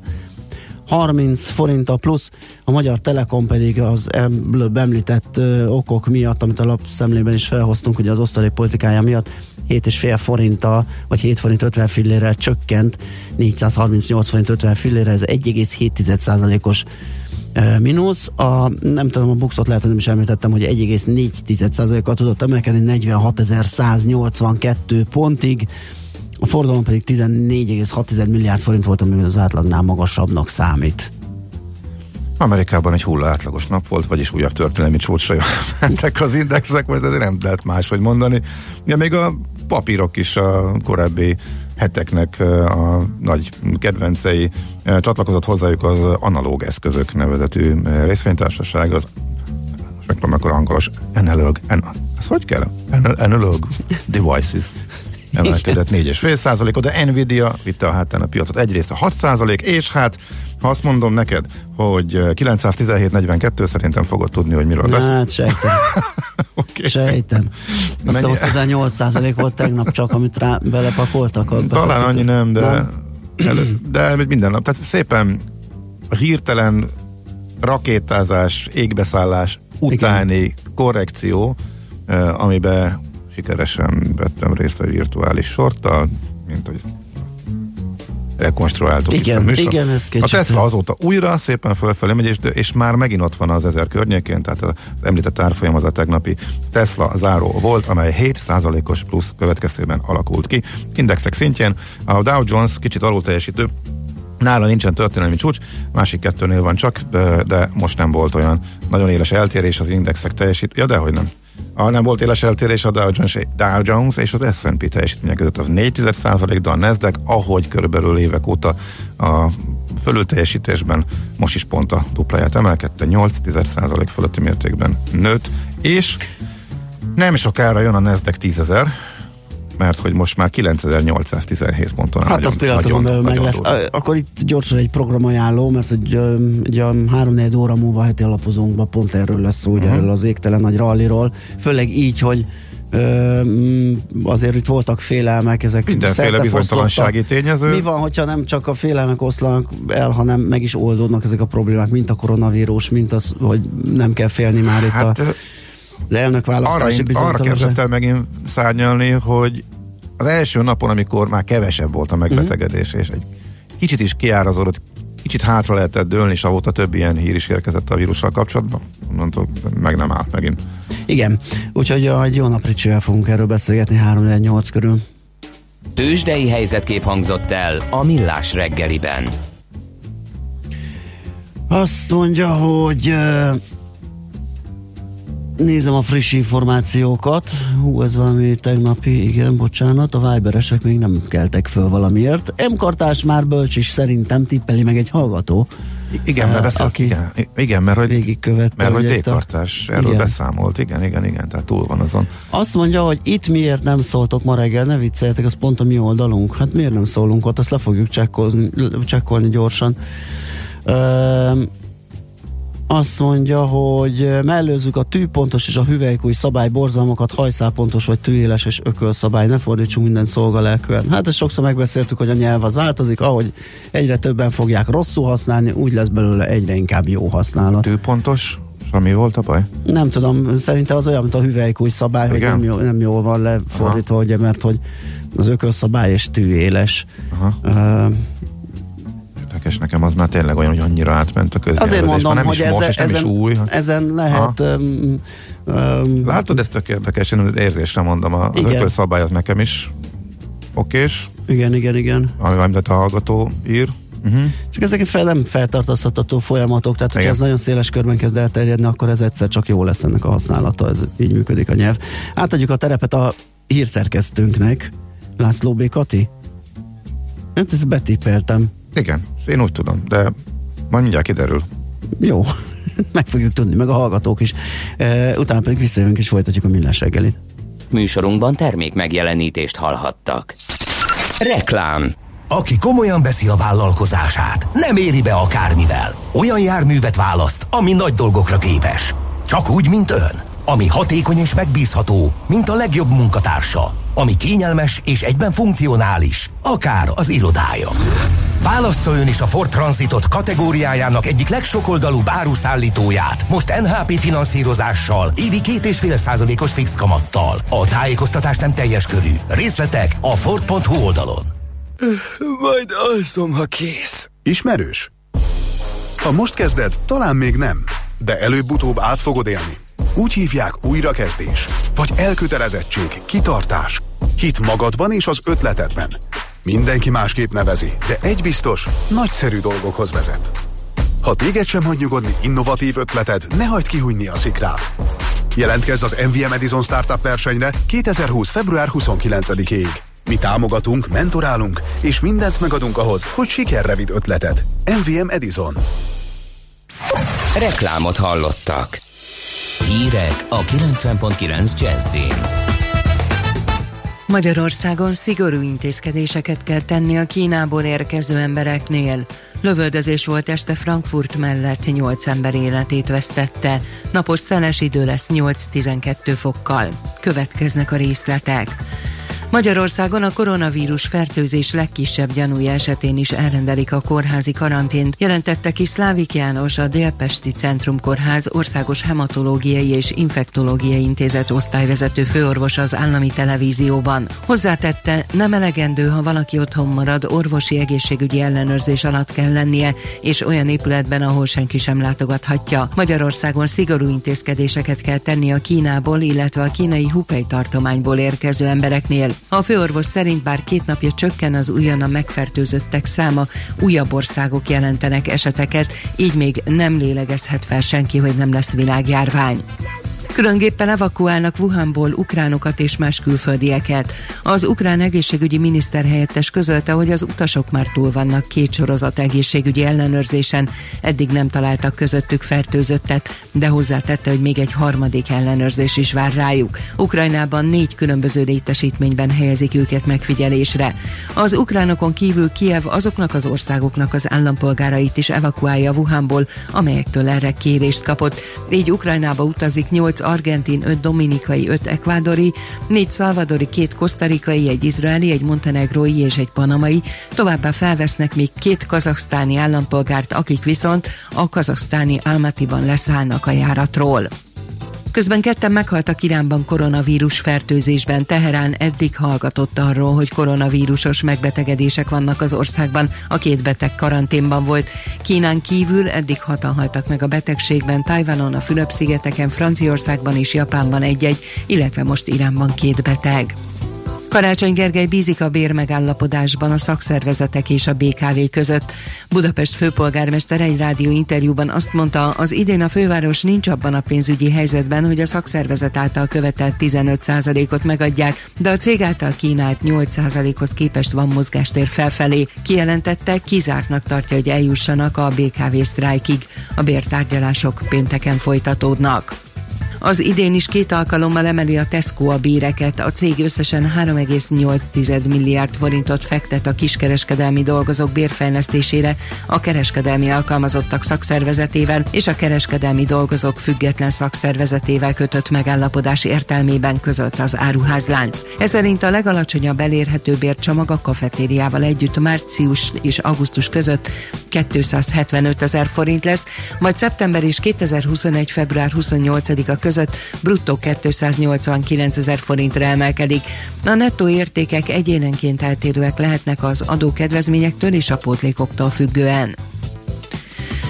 [SPEAKER 3] 30 forinttal plusz, a Magyar Telekom pedig az előbb említett ö, okok miatt, amit a lapszemlében is felhoztunk, ugye az osztalék politikája miatt 7,5 forinttal, vagy 7 forint 50 fillérrel csökkent, 438 forint 50 fillére, ez 1,7%-os ö, mínusz. A, nem tudom, a buxot lehet, hogy nem is említettem, hogy 1,4%-kal tudott emelkedni 46.182 pontig, a forgalom pedig 14,6 milliárd forint volt, ami az átlagnál magasabbnak számít.
[SPEAKER 4] Amerikában egy hulla átlagos nap volt, vagyis újabb történelmi csúcsra <laughs> mentek az indexek, most ezért nem lehet máshogy mondani. Ja, még a papírok is a korábbi heteknek a nagy kedvencei csatlakozott hozzájuk az analóg eszközök nevezetű részvénytársaság, az most megtudom, akkor angolos analog, an, ez hogy kell? Anal- Analog devices emelkedett 4,5 százalékot, de Nvidia vitte a hátán a piacot egyrészt a 6 százalék, és hát ha azt mondom neked, hogy eh, 917.42 szerintem fogod tudni, hogy miről beszél.
[SPEAKER 3] Hát sejtem, <laughs>
[SPEAKER 4] Okay.
[SPEAKER 3] sejtem. Azt
[SPEAKER 4] Mennyi-
[SPEAKER 3] hogy közel 8 volt tegnap csak, amit rá belepakoltak. A
[SPEAKER 4] Talán annyi nem, de,
[SPEAKER 3] Nem?
[SPEAKER 4] elő, de minden nap. Tehát szépen hirtelen rakétázás, égbeszállás utáni korrekció, eh, amiben sikeresen vettem részt a virtuális sorttal, mint hogy rekonstruáltuk
[SPEAKER 3] Igen,
[SPEAKER 4] itt a műsor.
[SPEAKER 3] igen, ez
[SPEAKER 4] A
[SPEAKER 3] kicsit-
[SPEAKER 4] Tesla azóta újra szépen fölfelé megy, és, és már megint ott van az ezer környékén, tehát az említett árfolyam az a tegnapi Tesla záró volt, amely 7%-os plusz következtében alakult ki. Indexek szintjén a Dow Jones kicsit alul teljesítő, Nála nincsen történelmi csúcs, másik kettőnél van csak, de, de most nem volt olyan nagyon éles eltérés az indexek teljesít. Ja, dehogy nem. A nem volt éles eltérés a Dow Jones, és az S&P teljesítmények között. Az 4 de a Nasdaq, ahogy körülbelül évek óta a fölül teljesítésben most is pont a dupláját emelkedte, 8 fölötti mértékben nőtt, és nem sokára jön a Nasdaq 10.000, mert hogy most már 9817 ponton
[SPEAKER 3] Hát
[SPEAKER 4] nagyon,
[SPEAKER 3] az
[SPEAKER 4] nagyon,
[SPEAKER 3] belül meg
[SPEAKER 4] nagyon
[SPEAKER 3] lesz. Ö, Akkor itt gyorsan egy programajánló, mert hogy ö, ugye 3-4 óra múlva heti alapozónkban pont erről lesz szó, ugye
[SPEAKER 4] Mhm.
[SPEAKER 3] erről az égtelen nagy ralliról. Főleg így, hogy azért itt voltak félelmek, ezek
[SPEAKER 4] Mindenféle bizonytalansági tényező.
[SPEAKER 3] Mi van, hogyha nem csak a félelmek oszlanak el, hanem meg is oldódnak ezek a problémák, mint a koronavírus, mint az, hogy nem kell félni már itt
[SPEAKER 4] Hát
[SPEAKER 3] a,
[SPEAKER 4] ö,
[SPEAKER 3] az elnök
[SPEAKER 4] arra,
[SPEAKER 3] választási
[SPEAKER 4] arra
[SPEAKER 3] bizonytalanság.
[SPEAKER 4] kezdett el megint szárnyalni, hogy az első napon, amikor már kevesebb volt a megbetegedés, és egy kicsit is kiárazódott, kicsit hátra lehetett dőlni, és avóta több ilyen hír is érkezett a vírussal kapcsolatban. Onnantól meg nem állt megint.
[SPEAKER 3] Igen, úgyhogy egy jó nap Ricsivel fogunk erről beszélgetni 3-8 körül.
[SPEAKER 1] Tősdei helyzetkép hangzott el a Millás reggeliben.
[SPEAKER 3] Azt mondja, hogy nézem a friss információkat. Hú, ez valami tegnapi, igen, bocsánat, a Viberesek még nem keltek föl valamiért. M. Kartás már bölcs is szerintem tippeli meg egy hallgató,
[SPEAKER 4] Igen, mert,
[SPEAKER 3] eh,
[SPEAKER 4] beszélt,
[SPEAKER 3] aki
[SPEAKER 4] igen, igen, mert hogy,
[SPEAKER 3] végigkövette.
[SPEAKER 4] mert hogy D-kartás erről
[SPEAKER 3] Igen.
[SPEAKER 4] beszámolt. Igen, igen, igen, tehát túl van azon.
[SPEAKER 3] Azt mondja, hogy itt miért nem szóltok ma reggel, ne vicceljetek, az pont a mi oldalunk. Hát miért nem szólunk ott, azt le fogjuk csekkolni, csekkolni gyorsan. Üm, azt mondja, hogy mellőzzük a tűpontos és a hüvelykúj szabály borzalmakat, hajszálpontos vagy tűéles és ökölszabály, ne fordítsunk minden szolgalelkűen. Hát ezt sokszor megbeszéltük, hogy a nyelv az változik, ahogy egyre többen fogják rosszul használni, úgy lesz belőle egyre inkább jó használat.
[SPEAKER 4] Tűpontos, ami volt a baj?
[SPEAKER 3] Nem tudom, szerintem az olyan, mint a hüvelykúj szabály, hogy
[SPEAKER 4] Igen?
[SPEAKER 3] nem, jó, nem jól van lefordítva, ugye, mert hogy az ökölszabály és tűéles.
[SPEAKER 4] Aha.
[SPEAKER 3] Uh,
[SPEAKER 4] Érdekes nekem az már tényleg olyan, hogy annyira átment a köznyelvedés.
[SPEAKER 3] azért mondom,
[SPEAKER 4] már nem
[SPEAKER 3] hogy
[SPEAKER 4] is most,
[SPEAKER 3] ezen,
[SPEAKER 4] és nem
[SPEAKER 3] ezen,
[SPEAKER 4] is új.
[SPEAKER 3] ezen lehet um, um,
[SPEAKER 4] Látod, ez tök érdekes, én érzésre mondom, az
[SPEAKER 3] Igen.
[SPEAKER 4] ökölszabály az nekem is okés,
[SPEAKER 3] igen, igen, igen.
[SPEAKER 4] ami amit a hallgató ír. Uh-huh.
[SPEAKER 3] Csak ezek fel, nem feltartoztatható folyamatok, tehát hogyha ez nagyon széles körben kezd elterjedni, akkor ez egyszer csak jó lesz ennek a használata, ez így működik a nyelv. Átadjuk a terepet a hírszerkesztőnknek, László B. Kati. Hát ezt betippeltem.
[SPEAKER 4] Igen, én úgy tudom, de majd mindjárt kiderül.
[SPEAKER 3] Jó, <laughs> meg fogjuk tudni, meg a hallgatók is. E, utána pedig visszajövünk és folytatjuk a millás reggelit.
[SPEAKER 1] Műsorunkban termék megjelenítést hallhattak. Reklám
[SPEAKER 7] Aki komolyan veszi a vállalkozását, nem éri be akármivel. Olyan járművet választ, ami nagy dolgokra képes. Csak úgy, mint ön. Ami hatékony és megbízható, mint a legjobb munkatársa. Ami kényelmes és egyben funkcionális, akár az irodája. Válassza ön is a Ford Transitot kategóriájának egyik legsokoldalúbb áruszállítóját, most NHP finanszírozással, évi 2,5 százalékos fix kamattal. A tájékoztatás nem teljes körű. Részletek a Ford.hu oldalon.
[SPEAKER 8] Majd alszom, ha kész. Ismerős? Ha most kezded, talán még nem, de előbb-utóbb át fogod élni. Úgy hívják újrakezdés, vagy elkötelezettség, kitartás, hit magadban és az ötletedben. Mindenki másképp nevezi, de egy biztos, nagyszerű dolgokhoz vezet. Ha téged sem hagy nyugodni innovatív ötleted, ne hagyd kihújni a szikrát. Jelentkezz az MVM Edison Startup versenyre 2020. február 29-ig. Mi támogatunk, mentorálunk, és mindent megadunk ahhoz, hogy sikerre vidd ötletet. MVM Edison.
[SPEAKER 1] Reklámot hallottak. Hírek a 90.9 Jazzin.
[SPEAKER 9] Magyarországon szigorú intézkedéseket kell tenni a Kínából érkező embereknél. Lövöldözés volt este Frankfurt mellett, 8 ember életét vesztette. Napos szeles idő lesz 8-12 fokkal. Következnek a részletek. Magyarországon a koronavírus fertőzés legkisebb gyanúja esetén is elrendelik a kórházi karantént, jelentette ki Szlávik János, a Délpesti Centrum Kórház Országos Hematológiai és Infektológiai Intézet osztályvezető főorvos az állami televízióban. Hozzátette, nem elegendő, ha valaki otthon marad, orvosi egészségügyi ellenőrzés alatt kell lennie, és olyan épületben, ahol senki sem látogathatja. Magyarországon szigorú intézkedéseket kell tenni a Kínából, illetve a kínai Hubei tartományból érkező embereknél. A főorvos szerint bár két napja csökken az újonnan megfertőzöttek száma, újabb országok jelentenek eseteket, így még nem lélegezhet fel senki, hogy nem lesz világjárvány. Különgéppen evakuálnak Wuhanból ukránokat és más külföldieket. Az ukrán egészségügyi miniszter helyettes közölte, hogy az utasok már túl vannak két sorozat egészségügyi ellenőrzésen, eddig nem találtak közöttük fertőzöttet, de hozzátette, hogy még egy harmadik ellenőrzés is vár rájuk. Ukrajnában négy különböző létesítményben helyezik őket megfigyelésre. Az ukránokon kívül Kiev azoknak az országoknak az állampolgárait is evakuálja Wuhanból, amelyektől erre kérést kapott. Így Ukrajnába utazik 8 argentin, 5 dominikai, 5 ekvádori, 4 szalvadori, 2 kosztarikai, egy izraeli, egy montenegrói és egy panamai, továbbá felvesznek még két kazaksztáni állampolgárt, akik viszont a kazaksztáni Almatiban leszállnak a járatról. Közben ketten meghaltak Iránban koronavírus fertőzésben. Teherán eddig hallgatott arról, hogy koronavírusos megbetegedések vannak az országban. A két beteg karanténban volt. Kínán kívül eddig hatan haltak meg a betegségben, Tajvanon, a Fülöp-szigeteken, Franciaországban és Japánban egy-egy, illetve most Iránban két beteg. Karácsony Gergely bízik a bérmegállapodásban a szakszervezetek és a BKV között. Budapest főpolgármester egy rádió interjúban azt mondta, az idén a főváros nincs abban a pénzügyi helyzetben, hogy a szakszervezet által követelt 15%-ot megadják, de a cég által kínált 8%-hoz képest van mozgástér felfelé. Kijelentette, kizártnak tartja, hogy eljussanak a BKV sztrájkig. A bértárgyalások pénteken folytatódnak. Az idén is két alkalommal emeli a Tesco a béreket. A cég összesen 3,8 milliárd forintot fektet a kiskereskedelmi dolgozók bérfejlesztésére a kereskedelmi alkalmazottak szakszervezetével és a kereskedelmi dolgozók független szakszervezetével kötött megállapodás értelmében közölte az áruházlánc. Ez szerint a legalacsonyabb elérhető bércsomag a kafetériával együtt március és augusztus között 275 ezer forint lesz, majd szeptember és 2021. február 28-a között bruttó 289 ezer forintra emelkedik. A nettó értékek egyénenként eltérőek lehetnek az adókedvezményektől és a pótlékoktól függően.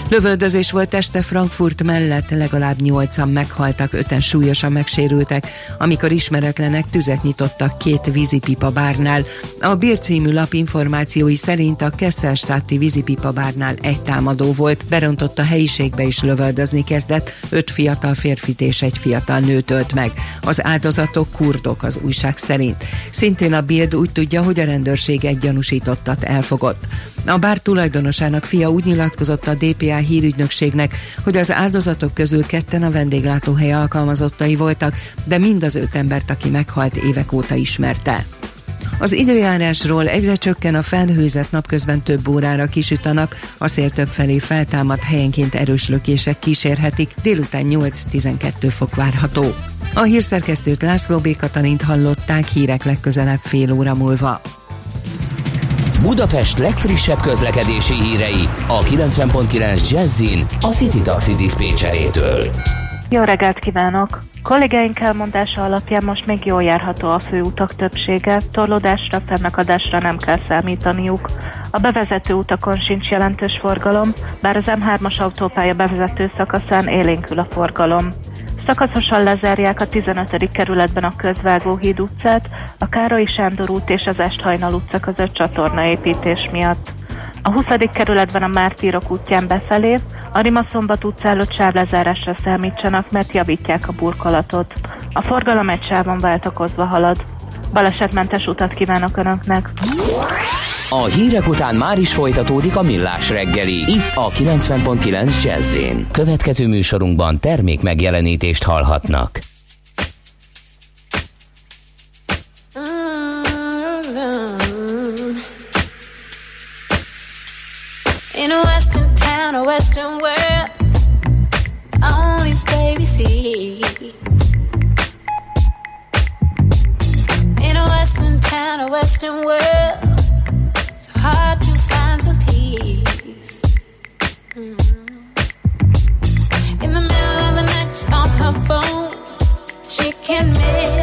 [SPEAKER 9] Lövöldözés volt este Frankfurt mellett, legalább nyolcan meghaltak, öten súlyosan megsérültek, amikor ismeretlenek tüzet nyitottak két vízipipa bárnál. A Bild című lap információi szerint a Kesselstadti vízipipa bárnál egy támadó volt, berontott a helyiségbe és lövöldözni kezdett, öt fiatal férfit és egy fiatal nőt ölt meg. Az áldozatok kurdok az újság szerint. Szintén a Bild úgy tudja, hogy a rendőrség egy gyanúsítottat elfogott. A bár tulajdonosának fia úgy nyilatkozott a DPA hírügynökségnek, hogy az áldozatok közül ketten a vendéglátóhely alkalmazottai voltak, de mind az öt embert, aki meghalt évek óta ismerte. Az időjárásról egyre csökken a felhőzet napközben több órára kisüt a nap, a szél több felé feltámad, helyenként erős lökések kísérhetik, délután 8-12 fok várható. A hírszerkesztőt László B. Katalint hallották hírek legközelebb fél óra múlva.
[SPEAKER 1] Budapest legfrissebb közlekedési hírei a 90.9 Jazzin a City Taxi Dispécsejétől.
[SPEAKER 10] Jó reggelt kívánok! Kollégáink elmondása alapján most még jól járható a főutak többsége, torlódásra, fennakadásra nem kell számítaniuk. A bevezető utakon sincs jelentős forgalom, bár az M3-as autópálya bevezető szakaszán élénkül a forgalom. Szakaszosan lezárják a 15. kerületben a Közvágóhíd utcát, a Károly Sándor út és az Esthajnal utca között csatornaépítés miatt. A 20. kerületben a Mártírok útján befelé, a Rimaszombat utca előtt sávlezárásra számítsanak, mert javítják a burkolatot. A forgalom egy sávon váltakozva halad. Balesetmentes utat kívánok Önöknek!
[SPEAKER 1] A hírek után már is folytatódik a millás reggeli, itt a 90.9 jazz Következő műsorunkban termék megjelenítést hallhatnak.
[SPEAKER 5] In a western town, a western world, only baby see. In a western town, a western world, phone. She can make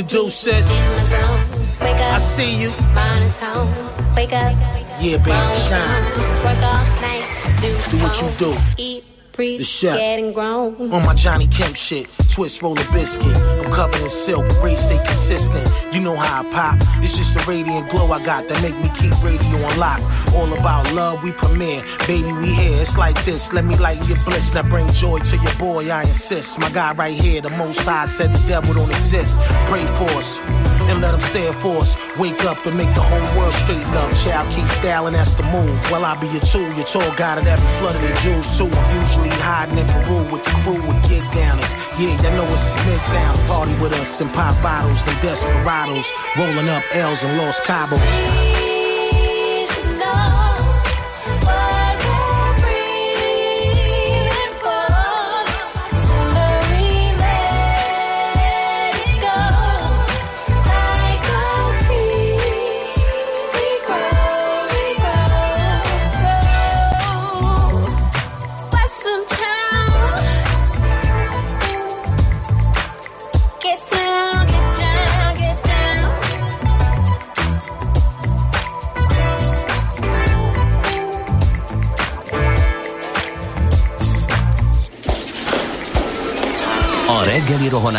[SPEAKER 5] Wake up,
[SPEAKER 11] What it do, sis?
[SPEAKER 5] the zone. Wake up,
[SPEAKER 11] I see you.
[SPEAKER 5] Wake up,
[SPEAKER 11] Yeah, baby, shine.
[SPEAKER 5] Work all night, do,
[SPEAKER 11] Do what you do.
[SPEAKER 5] Eat, breathe,
[SPEAKER 11] The chef. On my Johnny Kemp shit, twist, roll a biscuit. I'm covered in silk, race stay consistent. You know how I pop. It's just a radiant glow I got that make me keep radio on lock. All about love, we premiere. Baby, we here. It's like this. Let me lighten your bliss. Now bring joy to your boy, I insist. My guy right here, the most high said the devil don't exist. Pray for us. And let him say it for us. Wake up and make the whole world straighten up. Child, keep styling, that's the move. Well, I be a tool, your tour guide that every flood of the Jews too. I'm usually hiding in Peru with the crew with get downers. Yeah, y'all know it's midtown. Party with us and pop bottles, they desperados. Rolling up L's and Los Cabos.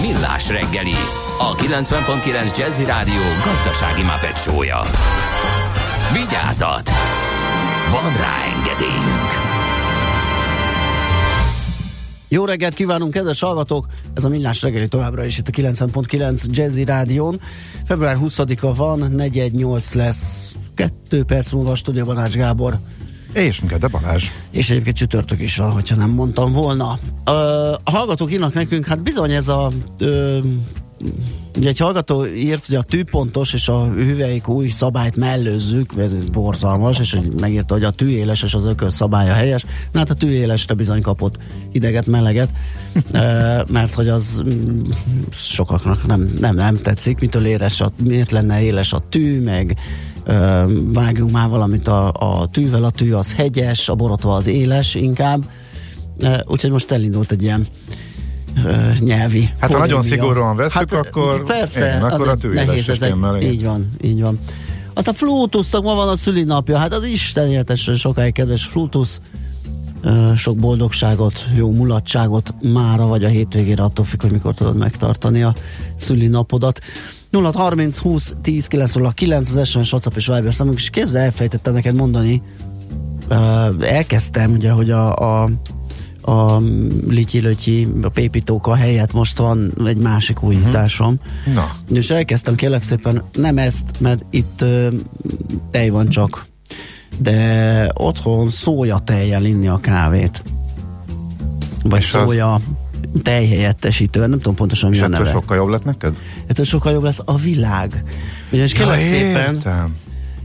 [SPEAKER 1] Millás reggeli, a 90.9 Jazzy Rádió gazdasági mapetsója. Vigyázat! Van rá engedélyünk!
[SPEAKER 3] Jó reggelt kívánunk, kedves hallgatók! Ez a Millás reggeli továbbra is itt a 90.9 Jazzy Rádión. Február 20-a van, 418 lesz, 2 perc múlva a stúdióban Ács Gábor.
[SPEAKER 4] És Gede Balázs.
[SPEAKER 3] És egyébként csütörtök is van, hogyha nem mondtam volna. Ö, a hallgatók írnak nekünk, hát bizony ez a... Ö, Ugye egy hallgató írt, hogy a tűpontos és a hüvelyk új szabályt mellőzzük, ez borzalmas, és hogy megírta, hogy a tűéles és az ököl szabálya helyes. Na hát a tűélesre bizony kapott hideget, meleget, mert hogy az mm, sokaknak nem, nem, nem tetszik, mitől éles a, miért lenne éles a tű, meg vágjunk már valamit a, a tűvel, a tű az hegyes, a borotva az éles inkább. Úgyhogy most elindult egy ilyen nyelvi
[SPEAKER 4] Hát ha nagyon
[SPEAKER 3] polémia.
[SPEAKER 4] szigorúan vesszük, akkor
[SPEAKER 3] persze,
[SPEAKER 4] igen, akkor a tűéles
[SPEAKER 3] nehéz ezek, így van, így van. Aztán Flutusnak ma van a szülinapja, hát az Isten éltessen sokáig, kedves Flutus. Sok boldogságot, jó mulatságot mára vagy a hétvégére, attól függ, hogy mikor tudod megtartani a szülinapodat. 0 30 20 10 909 az SMS, WhatsApp és Viber számunk, és képzeld, elfejtettem neked mondani, Ö, elkezdtem ugye, hogy a, a a Lityi a Pépítóka helyett most van egy másik újításom.
[SPEAKER 4] Na.
[SPEAKER 3] És elkezdtem kérlek szépen, nem ezt, mert itt ö, tej van csak, de otthon szója tejjel inni a kávét. Vagy
[SPEAKER 4] És az-
[SPEAKER 3] szója tejhelyettesítő, nem tudom pontosan mi
[SPEAKER 4] És
[SPEAKER 3] a neve.
[SPEAKER 4] sokkal jobb lett neked?
[SPEAKER 3] Ettől sokkal jobb lesz a világ. Ugyanis kérlek szépen,
[SPEAKER 4] értem.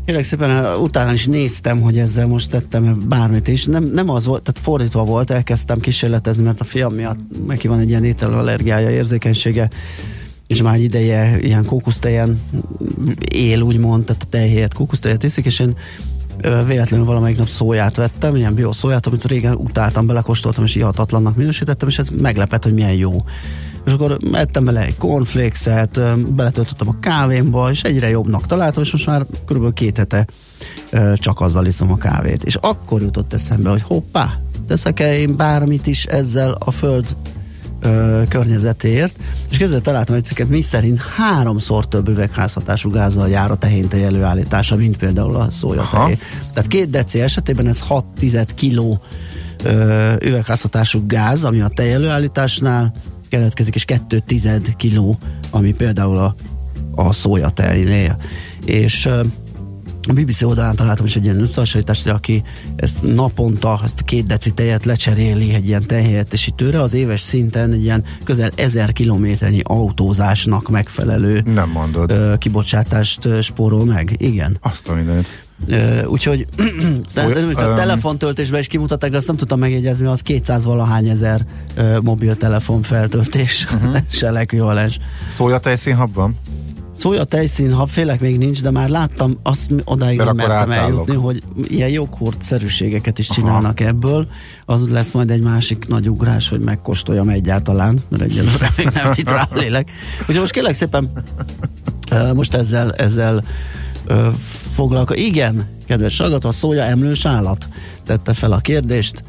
[SPEAKER 3] Kérlek szépen, uh, utána is néztem, hogy ezzel most tettem bármit is. Nem, nem az volt, tehát fordítva volt, elkezdtem kísérletezni, mert a fiam miatt neki van egy ilyen ételallergiája, érzékenysége, és már egy ideje ilyen kókusztejen él, úgymond, tehát a tej helyett kókusztejet iszik, és én véletlenül valamelyik nap szóját vettem, ilyen bio szóját, amit régen utáltam, belekóstoltam, és ihatatlannak minősítettem, és ez meglepett, hogy milyen jó. És akkor ettem bele egy cornflakes-et, beletöltöttem a kávémba, és egyre jobbnak találtam, és most már kb. két hete csak azzal iszom a kávét. És akkor jutott eszembe, hogy hoppá, teszek-e én bármit is ezzel a föld ö, környezetéért, és közben találtam egy cikket, mi szerint háromszor több üvegházhatású gázzal jár a tehéntej előállítása, mint például a szójatejé. Tehát két deci esetében ez 6 tized kiló ö, üvegházhatású gáz, ami a tej előállításnál keletkezik, és 2 tized kiló, ami például a, a szójatejnél. És ö, a BBC oldalán találtam is egy ilyen összehasonlítást, hogy aki ezt naponta, ezt a két deci tejet lecseréli egy ilyen tejhelyettesítőre, az éves szinten egy ilyen közel ezer kilométernyi autózásnak megfelelő
[SPEAKER 4] Nem mondod.
[SPEAKER 3] ö, kibocsátást spórol meg. Igen.
[SPEAKER 4] Azt a mindenit.
[SPEAKER 3] Ö, úgyhogy <clears throat> tehát,
[SPEAKER 4] Foly-
[SPEAKER 3] a
[SPEAKER 4] öm.
[SPEAKER 3] telefontöltésben is kimutatták, de azt nem tudtam megjegyezni, az 200 valahány ezer ö, mobiltelefon feltöltés uh-huh. <laughs> se lekvivalens.
[SPEAKER 4] Szója tejszínhab van?
[SPEAKER 3] Szója tejszín, ha félek még nincs, de már láttam, azt odáig
[SPEAKER 4] Mert
[SPEAKER 3] nem mertem
[SPEAKER 4] átállok.
[SPEAKER 3] eljutni, hogy ilyen joghurt-szerűségeket is csinálnak ebből. Az lesz majd egy másik nagy ugrás, hogy megkóstoljam egyáltalán, mert egyelőre még nem <laughs> itt rá a lélek. Úgyhogy most kérlek szépen, most ezzel, ezzel foglalko. Igen, kedves hallgató, a szója emlős állat. Tette fel a kérdést.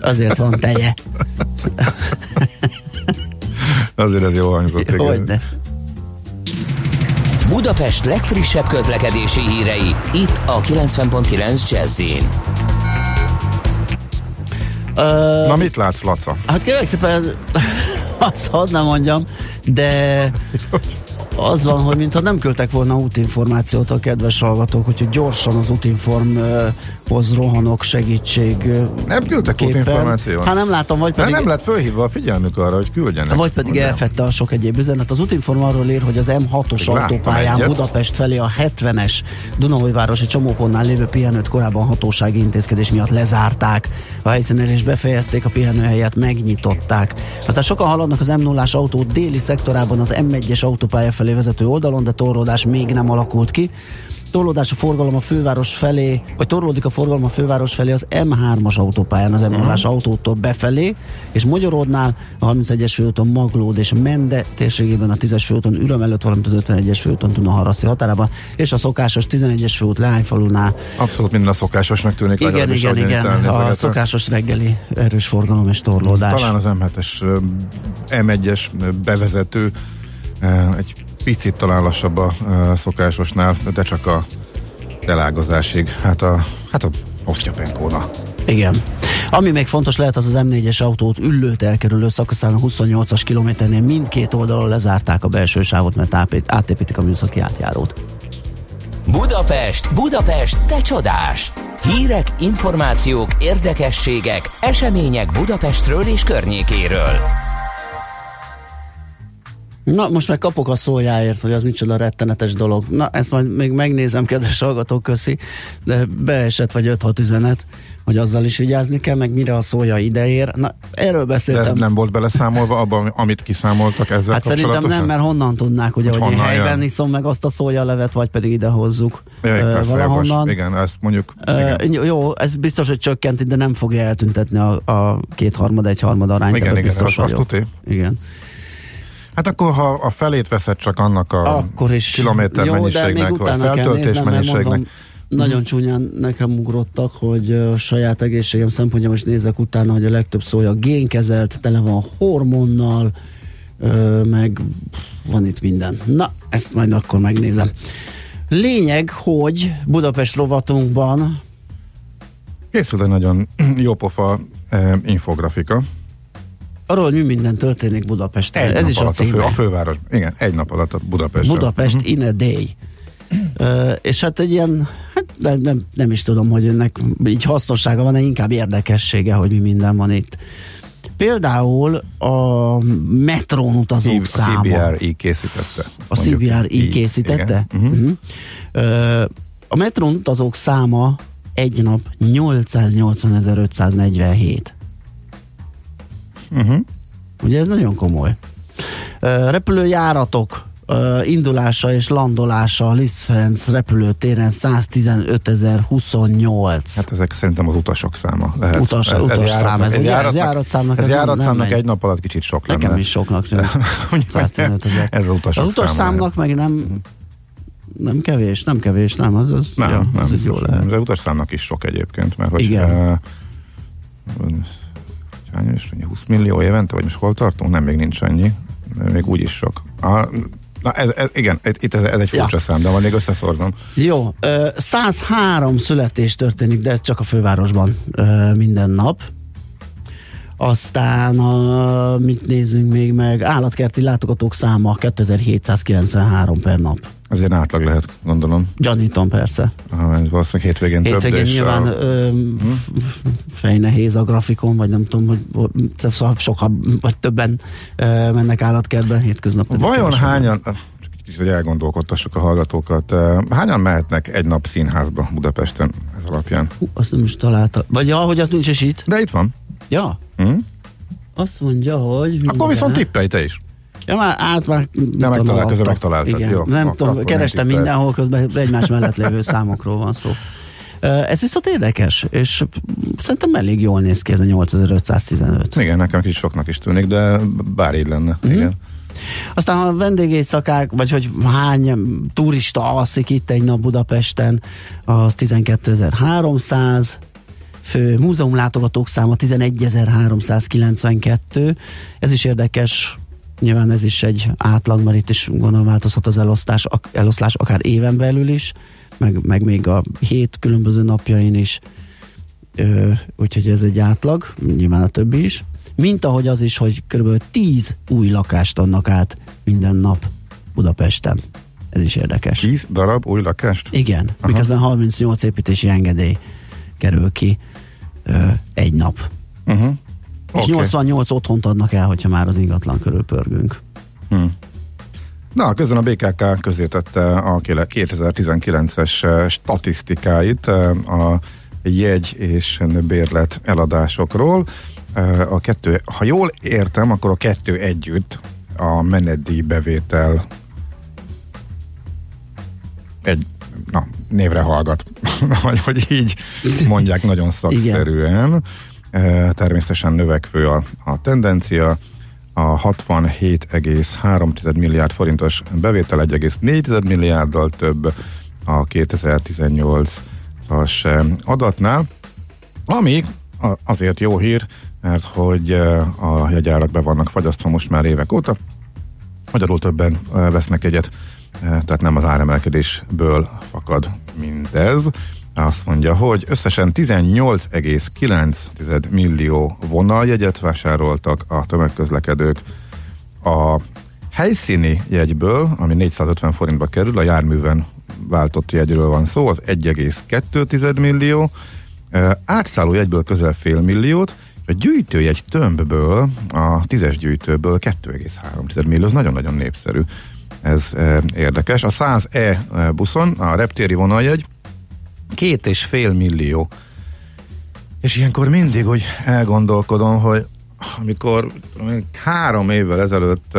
[SPEAKER 3] Azért van teje.
[SPEAKER 4] Azért ez jó hangzott. igen.
[SPEAKER 1] Budapest legfrissebb közlekedési hírei, itt a 90.9 jazz
[SPEAKER 4] Na mit látsz, Laca?
[SPEAKER 3] Hát kérlek szépen, <laughs> azt hadd nem mondjam, de az van, hogy mintha nem küldtek volna útinformációt a kedves hallgatók, úgyhogy gyorsan az útinformhoz rohanok segítség.
[SPEAKER 4] Nem küldtek útinformációt?
[SPEAKER 3] Hát nem látom, vagy
[SPEAKER 4] Pedig...
[SPEAKER 3] pedig...
[SPEAKER 4] Nem lett fölhívva a figyelmük arra, hogy küldjenek.
[SPEAKER 3] Vagy pedig
[SPEAKER 4] Nem.
[SPEAKER 3] elfette a sok egyéb üzenet. Az útinform arról ír, hogy az M6-os
[SPEAKER 4] Még láttam
[SPEAKER 3] autópályán. Budapest felé a 70-es Dunaújvárosi csomópontnál lévő pihenőt korábban hatósági intézkedés miatt lezárták. A helyszínen is befejezték, a pihenőhelyet megnyitották. Aztán sokan haladnak az m 0 autó déli szektorában az M1-es autópálya felé vezető oldalon, de torlódás még nem alakult ki. Torlódás a forgalom a főváros felé, vagy torlódik a forgalom a főváros felé az M3-as autópályán, az m 0 autótól befelé, és Magyaródnál a 31-es főúton Maglód és Mende térségében a 10-es főúton Üröm előtt, valamint az 51-es főúton Dunaharaszti határában, és a szokásos 11-es főút Leányfalunál.
[SPEAKER 4] Abszolút minden a szokásosnak tűnik.
[SPEAKER 3] Igen, igen, igen, a
[SPEAKER 4] elnézegetek.
[SPEAKER 3] szokásos reggeli erős forgalom és torlódás.
[SPEAKER 4] Talán az M7-es ö, M1-es ö, bevezető egy picit talán lassabb a szokásosnál, de csak a elágazásig. Hát a, hát a Osztyapenkóna.
[SPEAKER 3] Igen. Ami még fontos lehet, az az M4-es autót üllőt elkerülő szakaszán a 28-as kilométernél mindkét oldalon lezárták a belső sávot, mert átép- átépítik a műszaki átjárót.
[SPEAKER 1] Budapest, Budapest, te csodás! Hírek, információk, érdekességek, események Budapestről és környékéről.
[SPEAKER 3] Na, most meg kapok a szójáért, hogy az micsoda rettenetes dolog. Na, ezt majd még megnézem, kedves hallgatók, köszi, de beesett vagy 5-6 üzenet, hogy azzal is vigyázni kell, meg mire a szója ideér. Na, erről
[SPEAKER 4] De ez
[SPEAKER 3] beszéltem.
[SPEAKER 4] nem volt beleszámolva abban, amit kiszámoltak ezzel
[SPEAKER 3] Hát szerintem nem, mert honnan tudnák, ugye,
[SPEAKER 4] Hogy
[SPEAKER 3] hogy, én helyben
[SPEAKER 4] jön?
[SPEAKER 3] iszom meg azt a szójalevet, vagy pedig ide hozzuk
[SPEAKER 4] Jaj, persze,
[SPEAKER 3] valahonnan.
[SPEAKER 4] jogos. Igen, ezt mondjuk.
[SPEAKER 3] Ö,
[SPEAKER 4] igen.
[SPEAKER 3] jó, ez biztos, hogy csökkenti, de nem fogja eltüntetni a, a kétharmad, egyharmad arányt.
[SPEAKER 4] Igen, igen,
[SPEAKER 3] biztos
[SPEAKER 4] azt- azt.
[SPEAKER 3] Igen.
[SPEAKER 4] Hát akkor, ha a felét veszed csak annak a
[SPEAKER 3] Akkor is.
[SPEAKER 4] kilométer
[SPEAKER 3] jó,
[SPEAKER 4] mennyiségnek, vagy feltöltés
[SPEAKER 3] néznem,
[SPEAKER 4] mennyiségnek,
[SPEAKER 3] mondom, nagyon csúnyán nekem ugrottak, hogy ö, saját egészségem szempontja most nézek utána, hogy a legtöbb szója génkezelt, tele van hormonnal, meg van itt minden. Na, ezt majd akkor megnézem. Lényeg, hogy Budapest rovatunkban
[SPEAKER 4] készült egy nagyon jó pofa eh, infografika.
[SPEAKER 3] Arról, hogy mi minden történik Budapesten.
[SPEAKER 4] Egy
[SPEAKER 3] Ez is a
[SPEAKER 4] a, fő, a főváros. Igen, egy nap alatt a Budapest.
[SPEAKER 3] Budapest uh-huh. in a day. Uh, és hát egy ilyen, hát nem, nem, nem is tudom, hogy ennek így hasznossága van, de inkább érdekessége, hogy mi minden van itt. Például a metrón utazók
[SPEAKER 4] A
[SPEAKER 3] száma.
[SPEAKER 4] CBRI készítette.
[SPEAKER 3] A CBRI készítette?
[SPEAKER 4] Igen. Uh-huh.
[SPEAKER 3] Ö, a metrón utazók száma egy nap 880.547.
[SPEAKER 4] Uh-huh.
[SPEAKER 3] Ugye ez nagyon komoly. Ö, repülőjáratok ö, indulása és landolása a Liszt Ferenc repülőtéren 115.028.
[SPEAKER 4] Hát ezek szerintem az utasok száma lehet.
[SPEAKER 3] Utas- utasszám, ez ugye? Ez járatszámnak,
[SPEAKER 4] ez
[SPEAKER 3] ez nem-
[SPEAKER 4] járatszámnak
[SPEAKER 3] nem megy.
[SPEAKER 4] egy nap alatt kicsit sok lenne.
[SPEAKER 3] Nekem is soknak tűnik. <laughs> 115 ezer.
[SPEAKER 4] Ez az utasok
[SPEAKER 3] Az utas számnak meg nem nem kevés, nem kevés, nem, az, az,
[SPEAKER 4] Nem,
[SPEAKER 3] ja,
[SPEAKER 4] nem,
[SPEAKER 3] az így jó lehet.
[SPEAKER 4] De utasszámnak is sok egyébként, mert hogy
[SPEAKER 3] Igen.
[SPEAKER 4] Uh, hány is, 20 millió évente, vagy most hol tartunk? Nem, még nincs annyi. Még úgy is sok. A, na ez, ez, igen, itt ez, ez egy furcsa
[SPEAKER 3] Ja.
[SPEAKER 4] szám, de majd még összeszorzom.
[SPEAKER 3] Jó, ö, 103 születés történik, de ez csak a fővárosban minden nap. Aztán a, mit nézzünk még meg? Állatkerti látogatók száma 2793 per nap.
[SPEAKER 4] Ez ilyen átlag lehet, gondolom.
[SPEAKER 3] Gyanítom persze.
[SPEAKER 4] Ah, ez valószínűleg hétvégén, több,
[SPEAKER 3] Hétvégén
[SPEAKER 4] és
[SPEAKER 3] nyilván
[SPEAKER 4] a,
[SPEAKER 3] ö, f- fejnehéz a grafikon, vagy nem tudom, hogy szóval sokan, vagy többen ö, mennek állatkertbe hétköznap.
[SPEAKER 4] Vajon hányan, csak kicsit, hogy elgondolkodtassuk a hallgatókat, hányan mehetnek egy nap színházba Budapesten ez alapján?
[SPEAKER 3] Hú, azt nem is találta. Vagy ja, hogy az nincs is itt.
[SPEAKER 4] De itt van.
[SPEAKER 3] Ja,
[SPEAKER 4] Hm?
[SPEAKER 3] azt mondja, hogy...
[SPEAKER 4] Akkor viszont tippelj te is.
[SPEAKER 3] Ja, már át már...
[SPEAKER 4] Nem megtalál, közben megtaláltad.
[SPEAKER 3] Igen,
[SPEAKER 4] Jó,
[SPEAKER 3] nem tudom, kerestem mindenhol, közben egymás mellett lévő számokról van szó. Ez viszont érdekes, és szerintem elég jól néz ki ez a 8515.
[SPEAKER 4] Igen, nekem kicsit soknak is tűnik, de bár így lenne.
[SPEAKER 3] Mhm.
[SPEAKER 4] Igen.
[SPEAKER 3] Aztán ha vendégészakák, vagy hogy hány turista alszik itt egy nap Budapesten, az 12.300 fő, múzeumlátogatók száma 11.392. Ez is érdekes, nyilván ez is egy átlag, mert itt is gondolom változhat az elosztás, ak- eloszlás akár éven belül is, meg, meg még a hét különböző napjain is. Ö, úgyhogy ez egy átlag, nyilván a többi is. Mint ahogy az is, hogy kb. 10 új lakást adnak át minden nap Budapesten. Ez is érdekes.
[SPEAKER 4] 10 darab új lakást?
[SPEAKER 3] Igen,
[SPEAKER 4] Aha.
[SPEAKER 3] miközben 38 építési engedély kerül ki ö, egy nap.
[SPEAKER 4] Uh-huh.
[SPEAKER 3] És
[SPEAKER 4] Oké.
[SPEAKER 3] 88 otthont adnak el, hogyha már az ingatlan körül pörgünk.
[SPEAKER 4] Hm. Na, közben a BKK közértette a kéle- 2019-es eh, statisztikáit eh, a jegy és bérlet eladásokról. Eh, A kettő, ha jól értem, akkor a kettő együtt a menetdíj bevétel egy na, névre hallgat, <laughs> vagy hogy így mondják nagyon szakszerűen. Eh, Természetesen növekvő a, a tendencia, a 67,3 milliárd forintos bevétel 1,4 milliárddal több a 2018-as eh, adatnál, ami azért jó hír, mert hogy a jegyárak be vannak fagyasztva most már évek óta, magyarul többen vesznek egyet, eh, tehát nem az áremelkedésből fakad mindez. Azt mondja, hogy összesen 18,9 millió vonaljegyet vásároltak a tömegközlekedők. A helyszíni jegyből, ami 450 forintba kerül, a járműven váltott jegyről van szó, az 1,2 millió, átszálló jegyből közel fél milliót, a gyűjtőjegy tömbből, a tízes gyűjtőből 2,3 millió, ez nagyon-nagyon népszerű. Ez érdekes. A 100E buszon, a reptéri vonaljegy, két és fél millió. És ilyenkor mindig úgy elgondolkodom, hogy amikor három évvel ezelőtt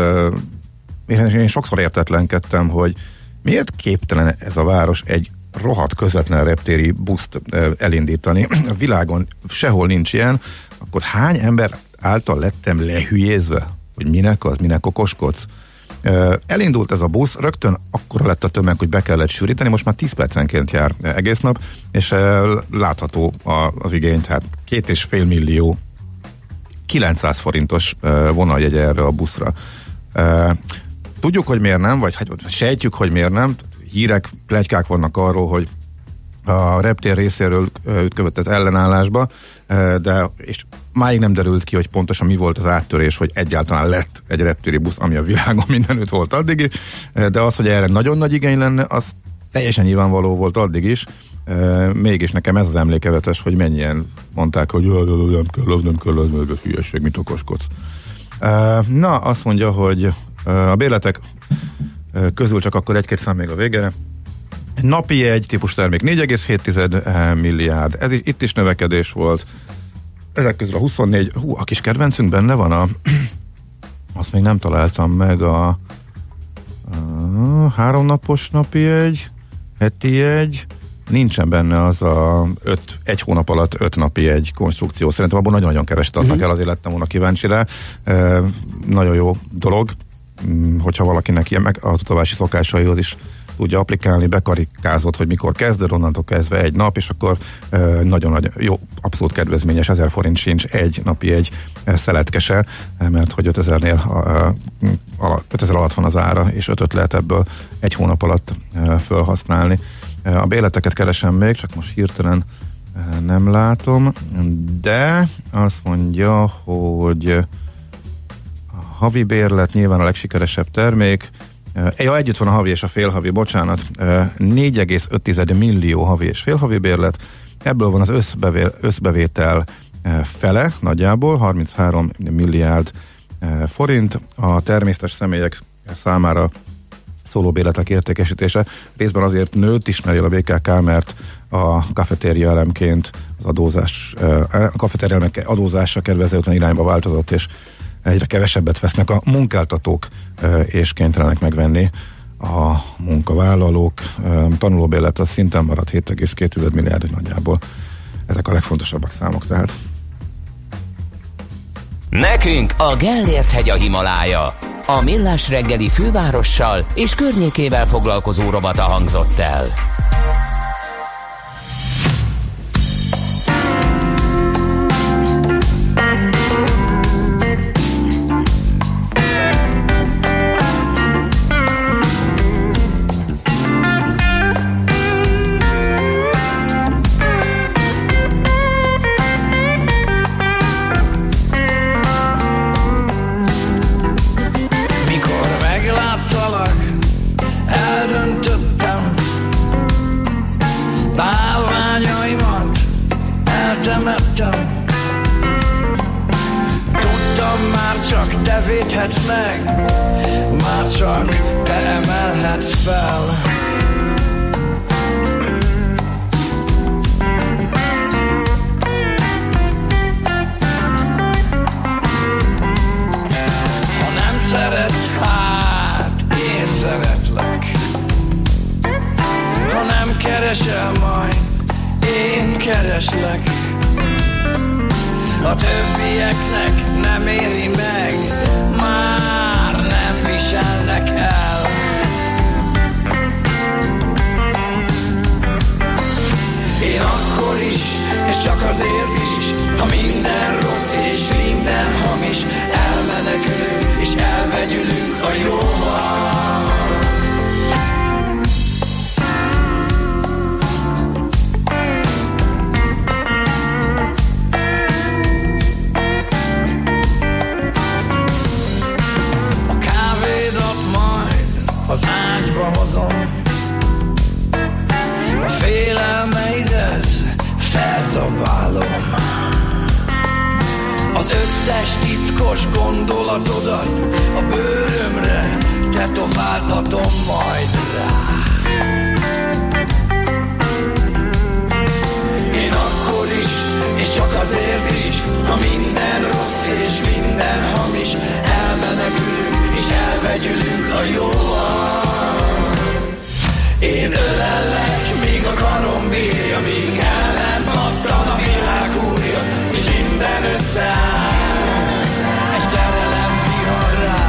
[SPEAKER 4] én, sokszor értetlenkedtem, hogy miért képtelen ez a város egy rohadt közvetlen reptéri buszt elindítani. A világon sehol nincs ilyen, akkor hány ember által lettem lehülyézve, hogy minek az, minek okoskodsz? Elindult ez a busz, rögtön akkora lett a tömeg, hogy be kellett sűríteni, most már 10 percenként jár egész nap, és látható az igény, tehát két és fél millió 900 forintos vonaljegy erre a buszra. Tudjuk, hogy miért nem, vagy sejtjük, hogy miért nem. Hírek, plegykák vannak arról, hogy a reptér részéről ütkövetett ellenállásba, de és máig nem derült ki, hogy pontosan mi volt az áttörés, hogy egyáltalán lett egy reptéri busz, ami a világon <laughs> mindenütt volt addig de az, hogy erre nagyon nagy igény lenne, az teljesen nyilvánvaló volt addig is, mégis nekem ez az emlékevetes, hogy mennyien mondták, hogy "Jaj, jaj, jaj, nem kell, az nem kell, az meg a hülyeség, mit okoskodsz. Na, azt mondja, hogy a bérletek közül csak akkor egy-két szám még a végére. Napi egy típus termék 4,7 milliárd, ez is, itt is növekedés volt. Ezek közül a 24, hú, a kis kedvencünk benne van a, <clears throat> azt még nem találtam meg a, a háromnapos napi egy, heti egy, nincsen benne az a öt, egy hónap alatt öt napi egy konstrukció. Szerintem abban nagyon-nagyon keveset adnak uh-huh. el, azért lettem volna kíváncsi rá. E, nagyon jó dolog, mm, hogyha valakinek ilyen meg a utazási szokásaihoz is tudja applikálni, bekarikázott, hogy mikor kezded, onnantól kezdve egy nap, és akkor e, nagyon-nagyon jó, abszolút kedvezményes, 1000 forint sincs egy napi egy szeletkese, mert hogy 5000-nél e, ala, 5000 alatt van az ára, és 5 lehet ebből egy hónap alatt felhasználni. A béleteket keresem még, csak most hirtelen nem látom, de azt mondja, hogy a havi bérlet nyilván a legsikeresebb termék, ja, együtt van a havi és a félhavi, bocsánat. Uh, 4,5 millió havi és félhavi bérlet. Ebből van az összbevé, összbevétel uh, fele nagyjából, 33 milliárd forint. A természetes személyek számára szóló bérletek értékesítése részben azért nőtt, ismeri a BKK, mert a kafetéria elemként az adózás, a kafetéria adózása kedvezőtlen irányba változott, és egyre kevesebbet vesznek a munkáltatók, és kénytelenek megvenni a munkavállalók. Tanulóbérlet az szinten maradt 7,2 milliárd nagyjából. Ezek a legfontosabbak számok tehát.
[SPEAKER 1] Nekünk a Gellért hegy a Himalája. A Millás reggeli fővárossal és környékével foglalkozó robata hangzott el.
[SPEAKER 12] Kereslek A többieknek nem éri meg Már nem viselnek el. Én akkor is, és csak azért is Ha minden rossz és minden hamis Elmenekülünk és elvegyülünk a jóval hozom A félelmeidet felzabálom. Az összes titkos gondolatodat A bőrömre tetováltatom majd rá. Én akkor is, és csak azért is Ha minden rossz és minden hamis Elmenekülünk és elvegyülünk a jóval Én ölellek, míg a karom bírja Míg el nem pattan a világ húrja És minden összeáll. Egy szerelem viharrá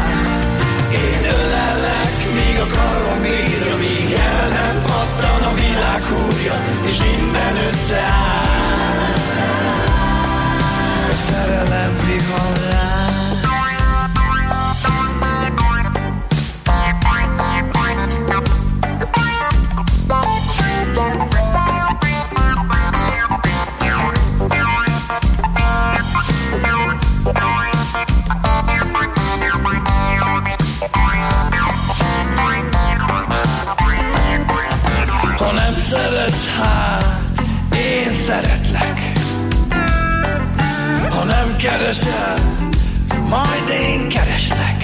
[SPEAKER 12] Én ölellek, míg a karom bírja Míg el nem pattan a világ húrja És minden összeáll. Egy szerelem viharrá keresel, majd én kereslek.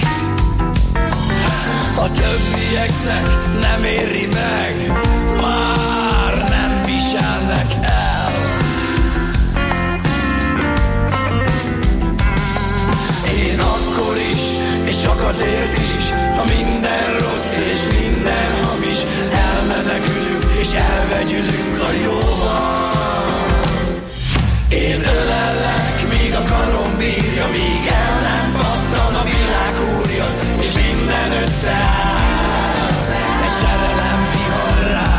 [SPEAKER 12] A többieknek nem éri meg Már nem viselnek el. Én akkor is, és csak azért is Ha minden rossz és minden hamis Elmenekülünk és elvegyülünk a jóval bírja, míg el nem pattan a világ húrja, és minden összeáll. Egy szerelem viharrá,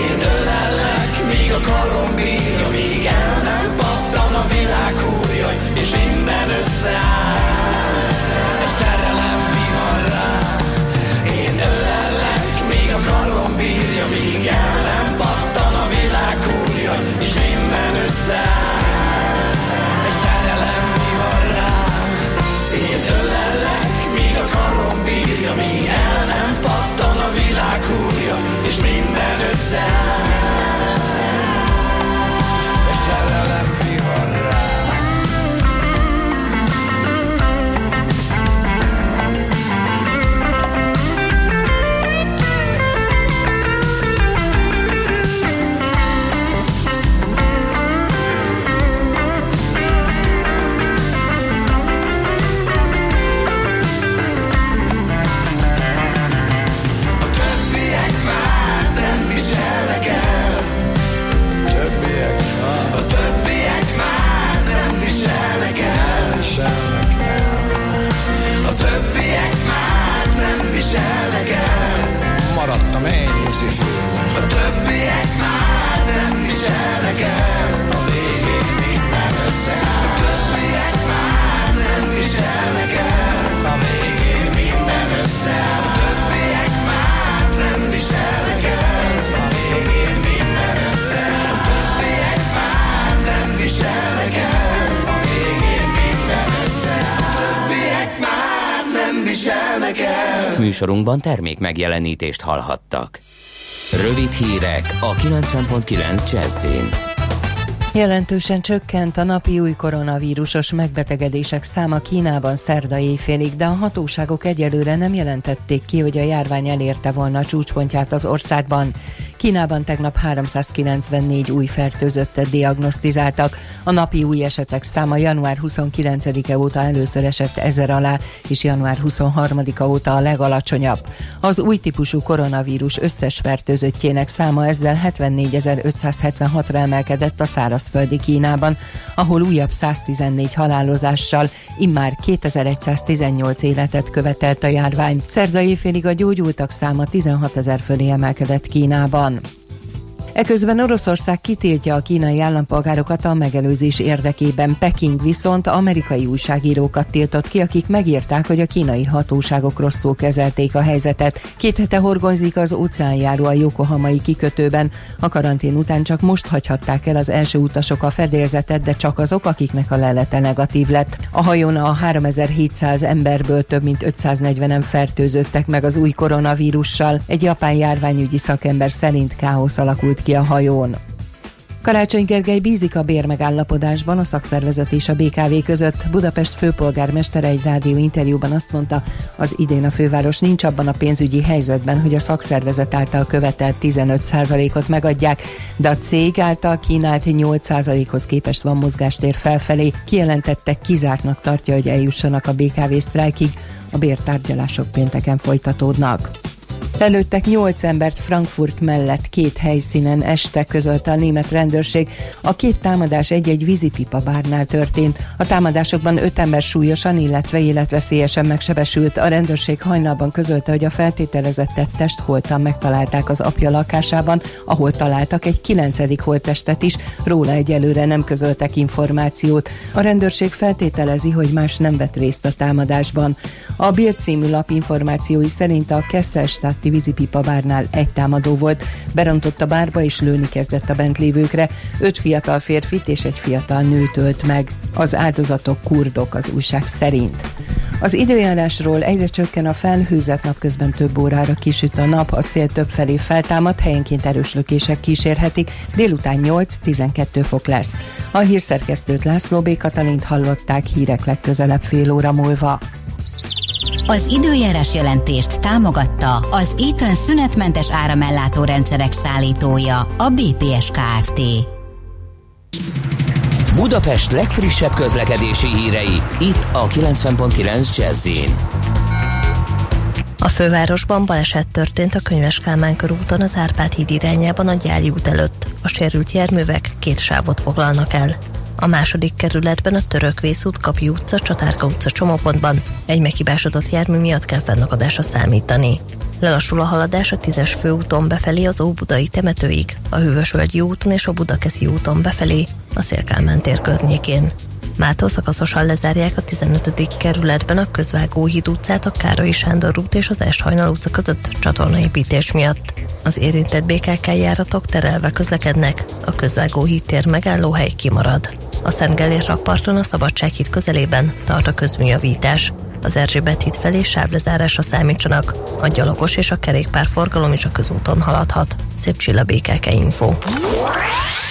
[SPEAKER 12] én ölellek, míg a karom bírja, míg el nem pattan a világ húrja, és minden összeáll. Egy szerelem viharrá, én ölellek, míg a karom bírja,
[SPEAKER 1] műsorunkban termék megjelenítést hallhattak. Rövid hírek a 90.9 Jazzin.
[SPEAKER 9] Jelentősen csökkent a napi új koronavírusos megbetegedések száma Kínában szerda éjfélig, de a hatóságok egyelőre nem jelentették ki, hogy a járvány elérte volna a csúcspontját az országban. Kínában tegnap 394 új fertőzöttet diagnosztizáltak. A napi új esetek száma január 29-e óta először esett ezer alá, és január 23-a óta a legalacsonyabb. Az új típusú koronavírus összes fertőzöttjének száma ezzel 74.576-ra emelkedett a szárazföldi Kínában, ahol újabb 114 halálozással immár 2118 életet követelt a járvány. Szerda éjfélig a gyógyultak száma 16 ezer fölé emelkedett Kínában. done. Eközben Oroszország kitiltja a kínai állampolgárokat a megelőzés érdekében. Peking viszont amerikai újságírókat tiltott ki, akik megírták, hogy a kínai hatóságok rosszul kezelték a helyzetet. Két hete horgonzik az óceánjáró a Yokohamai kikötőben. A karantén után csak most hagyhatták el az első utasok a fedélzetet, de csak azok, akiknek a lelete negatív lett. A hajón a 3700 emberből több mint 540-en fertőzöttek meg az új koronavírussal. Egy japán járványügyi szakember szerint káosz alakult ki a hajón. Karácsony Gergely bízik a bérmegállapodásban a szakszervezet és a BKV között. Budapest főpolgármestere egy rádió interjúban azt mondta, az idén a főváros nincs abban a pénzügyi helyzetben, hogy a szakszervezet által követelt 15%-ot megadják, de a cég által kínált 8%-hoz képest van mozgástér felfelé. Kijelentette, kizártnak tartja, hogy eljussanak a BKV sztrájkig. A bértárgyalások pénteken folytatódnak. Lelőttek nyolc embert Frankfurt mellett két helyszínen este közölte a német rendőrség. A két támadás egy-egy vízipipa bárnál történt. A támadásokban öt ember súlyosan, illetve életveszélyesen megsebesült. A rendőrség hajnalban közölte, hogy a feltételezett tettest holtan megtalálták az apja lakásában, ahol találtak egy kilencedik holttestet is, róla egyelőre nem közöltek információt. A rendőrség feltételezi, hogy más nem vett részt a támadásban. A Bild című lap információi szerint a Kesselstadti vízipipa bárnál egy támadó volt. Berontott a bárba és lőni kezdett a bent lévőkre. Öt fiatal férfit és egy fiatal nőt ölt meg. Az áldozatok kurdok az újság szerint. Az időjárásról egyre csökken a felhőzet napközben több órára kisüt a nap, a szél több felé feltámad, helyenként erős lökések kísérhetik, délután 8-12 fok lesz. A hírszerkesztőt László B. Katalint hallották hírek legközelebb fél óra múlva.
[SPEAKER 13] Az időjárás jelentést támogatta az Eaton szünetmentes áramellátó rendszerek szállítója, a BPS Kft.
[SPEAKER 1] Budapest legfrissebb közlekedési hírei, itt a 90.9 jazz
[SPEAKER 14] A fővárosban baleset történt a Könyves Kálmán körúton az Árpád híd irányában a Gyáli út előtt. A sérült járművek két sávot foglalnak el. A második kerületben a Törökvész út, Kapi utca, Csatárka utca csomópontban egy meghibásodott jármű miatt kell fennakadásra számítani. Lelassul a haladás a 10-es főúton befelé az Óbudai temetőig, a Hűvösvölgyi úton és a Budakeszi úton befelé, a Szélkálmán tér környékén. Mától szakaszosan lezárják a 15. kerületben a Közvágóhíd utcát, a Károly Sándor út és az Eshajnal utca között csatornaépítés miatt. Az érintett BKK járatok terelve közlekednek, a Közvágóhíd tér megállóhely kimarad. A Szent Gellért rakparton a Szabadsághíd közelében tart a közműjavítás. Az Erzsébet híd felé sávlezárásra számítsanak. A gyalogos és a kerékpár forgalom is a közúton haladhat. Szép Csilla BKK Info.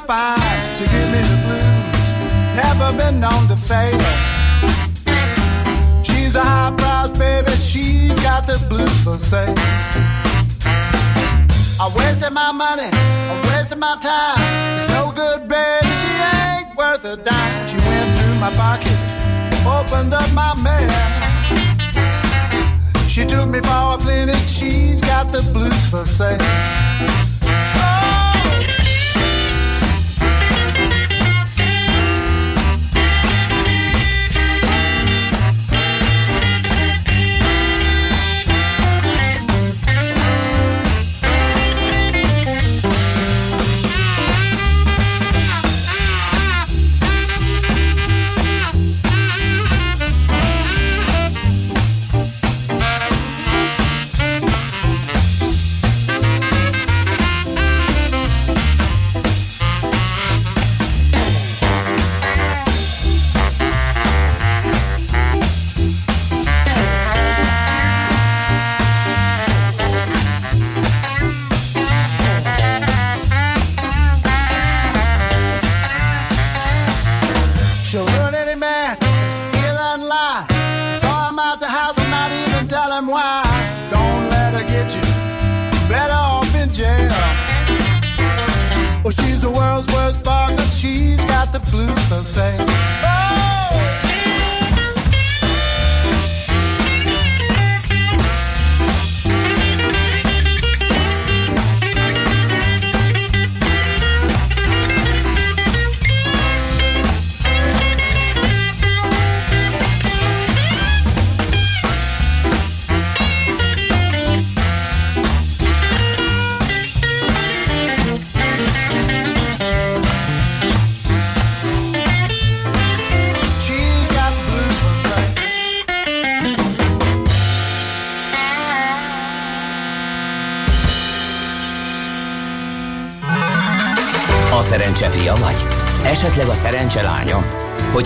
[SPEAKER 15] Down my give me the blues, never been known to fail. She's a high price baby, she's got the blues for sale. I wasted my money, I wasted my time. It's no good, baby, she ain't worth a dime. She went through my pockets, opened up my mail. She took me for a clinic, she's got the blues for sale.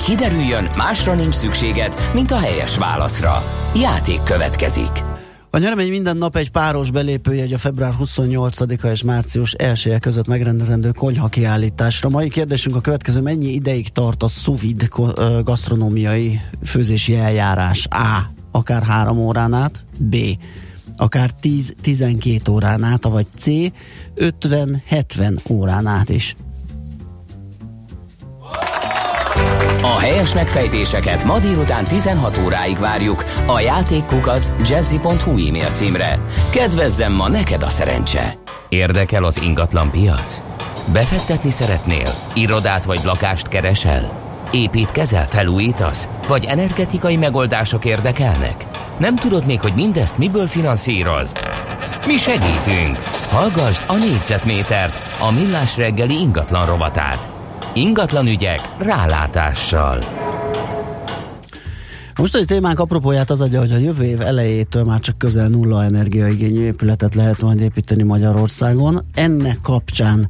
[SPEAKER 1] Kiderüljön, másra nincs szükséged, mint a helyes válaszra. Játék következik.
[SPEAKER 3] A nyeremény minden nap egy páros belépőjegy a február 28-a és március 1 között megrendezendő konyha kiállításra. Mai kérdésünk a következő, mennyi ideig tart a sous gasztronómiai főzési eljárás? A. Akár három órán át, B. Akár 10-12 órán át, vagy C. 50-70 órán át is.
[SPEAKER 1] A helyes megfejtéseket ma délután 16 óráig várjuk a játékkukac jazzy.hu e-mail címre. Kedvezzem ma neked a szerencse! Érdekel az ingatlan piac? Befektetni szeretnél? Irodát vagy lakást keresel? Építkezel, felújítasz? Vagy energetikai megoldások érdekelnek? Nem tudod még, hogy mindezt miből finanszírozd? Mi segítünk! Hallgassd a négyzetmétert, a millás reggeli ingatlan rovatát. Ingatlan ügyek rálátással.
[SPEAKER 3] Most egy témánk apropóját az adja, hogy a jövő év elejétől már csak közel nulla energiaigényű épületet lehet majd építeni Magyarországon. Ennek kapcsán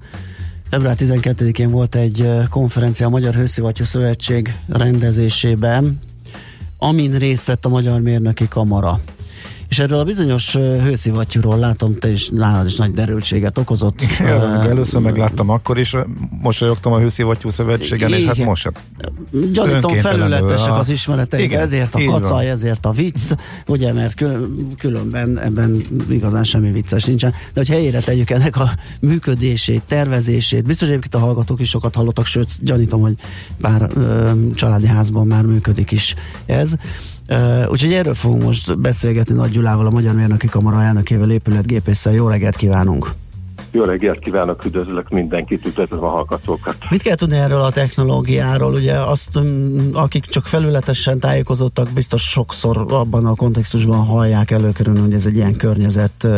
[SPEAKER 3] február 12-én volt egy konferencia a Magyar Hőszivattyú Szövetség rendezésében, amin részt vett a Magyar Mérnöki Kamara. És erről a bizonyos hőszivattyúról látom, te is nálad is nagy derültséget okozott. <laughs> Ö,
[SPEAKER 4] először megláttam akkor is, mosolyogtam a Hőszivattyú Szövetségen, és hát
[SPEAKER 3] Igen.
[SPEAKER 4] most sem.
[SPEAKER 3] Gyanítom felületesek az ismereteik,
[SPEAKER 4] Igen,
[SPEAKER 3] ezért a
[SPEAKER 4] így van.
[SPEAKER 3] kacaj, ezért a vicc, ugye, mert kül- különben ebben igazán semmi vicces nincsen. De hogy helyére tegyük ennek a működését, tervezését, biztos egyébként a hallgatók is sokat hallottak, sőt, gyanítom, hogy bár ö, családi házban már működik is ez. Uh, úgyhogy erről fogunk most beszélgetni Nagy Gyulával, a Magyar Mérnöki Kamara elnökével, épületgépésszel. Jó reggelt kívánunk!
[SPEAKER 16] Jó reggelt kívánok, üdvözlök mindenkit, üdvözlöm a hallgatókat.
[SPEAKER 3] Mit kell tudni erről a technológiáról? Ugye azt, akik csak felületesen tájékozottak, biztos sokszor abban a kontextusban hallják előkerülni, hogy ez egy ilyen környezet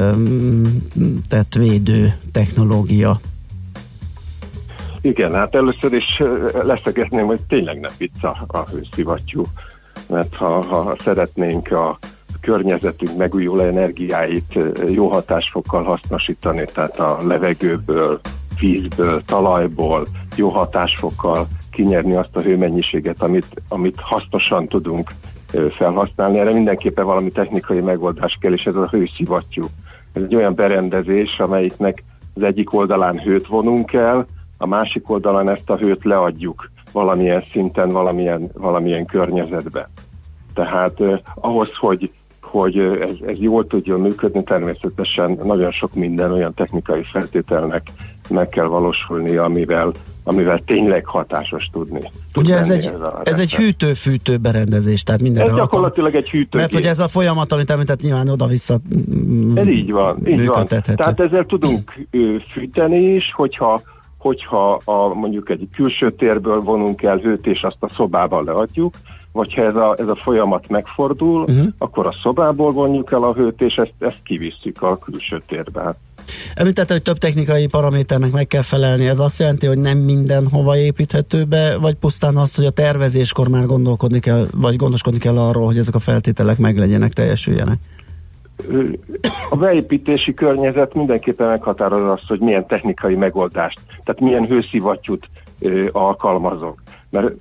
[SPEAKER 3] tett védő technológia.
[SPEAKER 16] Igen, hát először is ö, leszögezném, hogy tényleg nem vicc a, a hőszivattyú, mert ha, ha szeretnénk a környezetünk megújuló energiáit jó hatásfokkal hasznosítani, tehát a levegőből, vízből, talajból jó hatásfokkal kinyerni azt a hőmennyiséget, amit, amit hasznosan tudunk felhasználni. Erre mindenképpen valami technikai megoldás kell, és ez a hőszivattyú. Ez egy olyan berendezés, amelyiknek az egyik oldalán hőt vonunk el, a másik oldalon ezt a hőt leadjuk valamilyen szinten, valamilyen, valamilyen környezetbe. Tehát eh, ahhoz, hogy, hogy ez, ez jól tudjon működni, természetesen nagyon sok minden olyan technikai feltételnek meg kell valósulni, amivel, amivel tényleg hatásos tudni. tud
[SPEAKER 3] Ugye ez egy, ez egy hűtő-fűtő berendezés, tehát mindenre
[SPEAKER 16] Ez gyakorlatilag egy hűtőgép.
[SPEAKER 3] Mert ugye ez a folyamat, amit említett, nyilván oda-vissza mm,
[SPEAKER 16] Ez így van, így van. Tehát ezzel tudunk fűteni is, hogyha, hogyha a, mondjuk egy külső térből vonunk el hőt, és azt a szobában leadjuk, vagy ha ez a, ez a folyamat megfordul, uh-huh. akkor a szobából vonjuk el a hőt, és ezt, ezt kivisszük a külső térbe.
[SPEAKER 3] Említette, hogy több technikai paraméternek meg kell felelni. Ez azt jelenti, hogy nem minden hova építhető be, vagy pusztán az, hogy a tervezéskor már gondolkodni kell, vagy gondoskodni kell arról, hogy ezek a feltételek meglegyenek, teljesüljenek.
[SPEAKER 16] A beépítési környezet mindenképpen meghatározza azt, hogy milyen technikai megoldást, tehát milyen hőszivattyút alkalmazok. Mert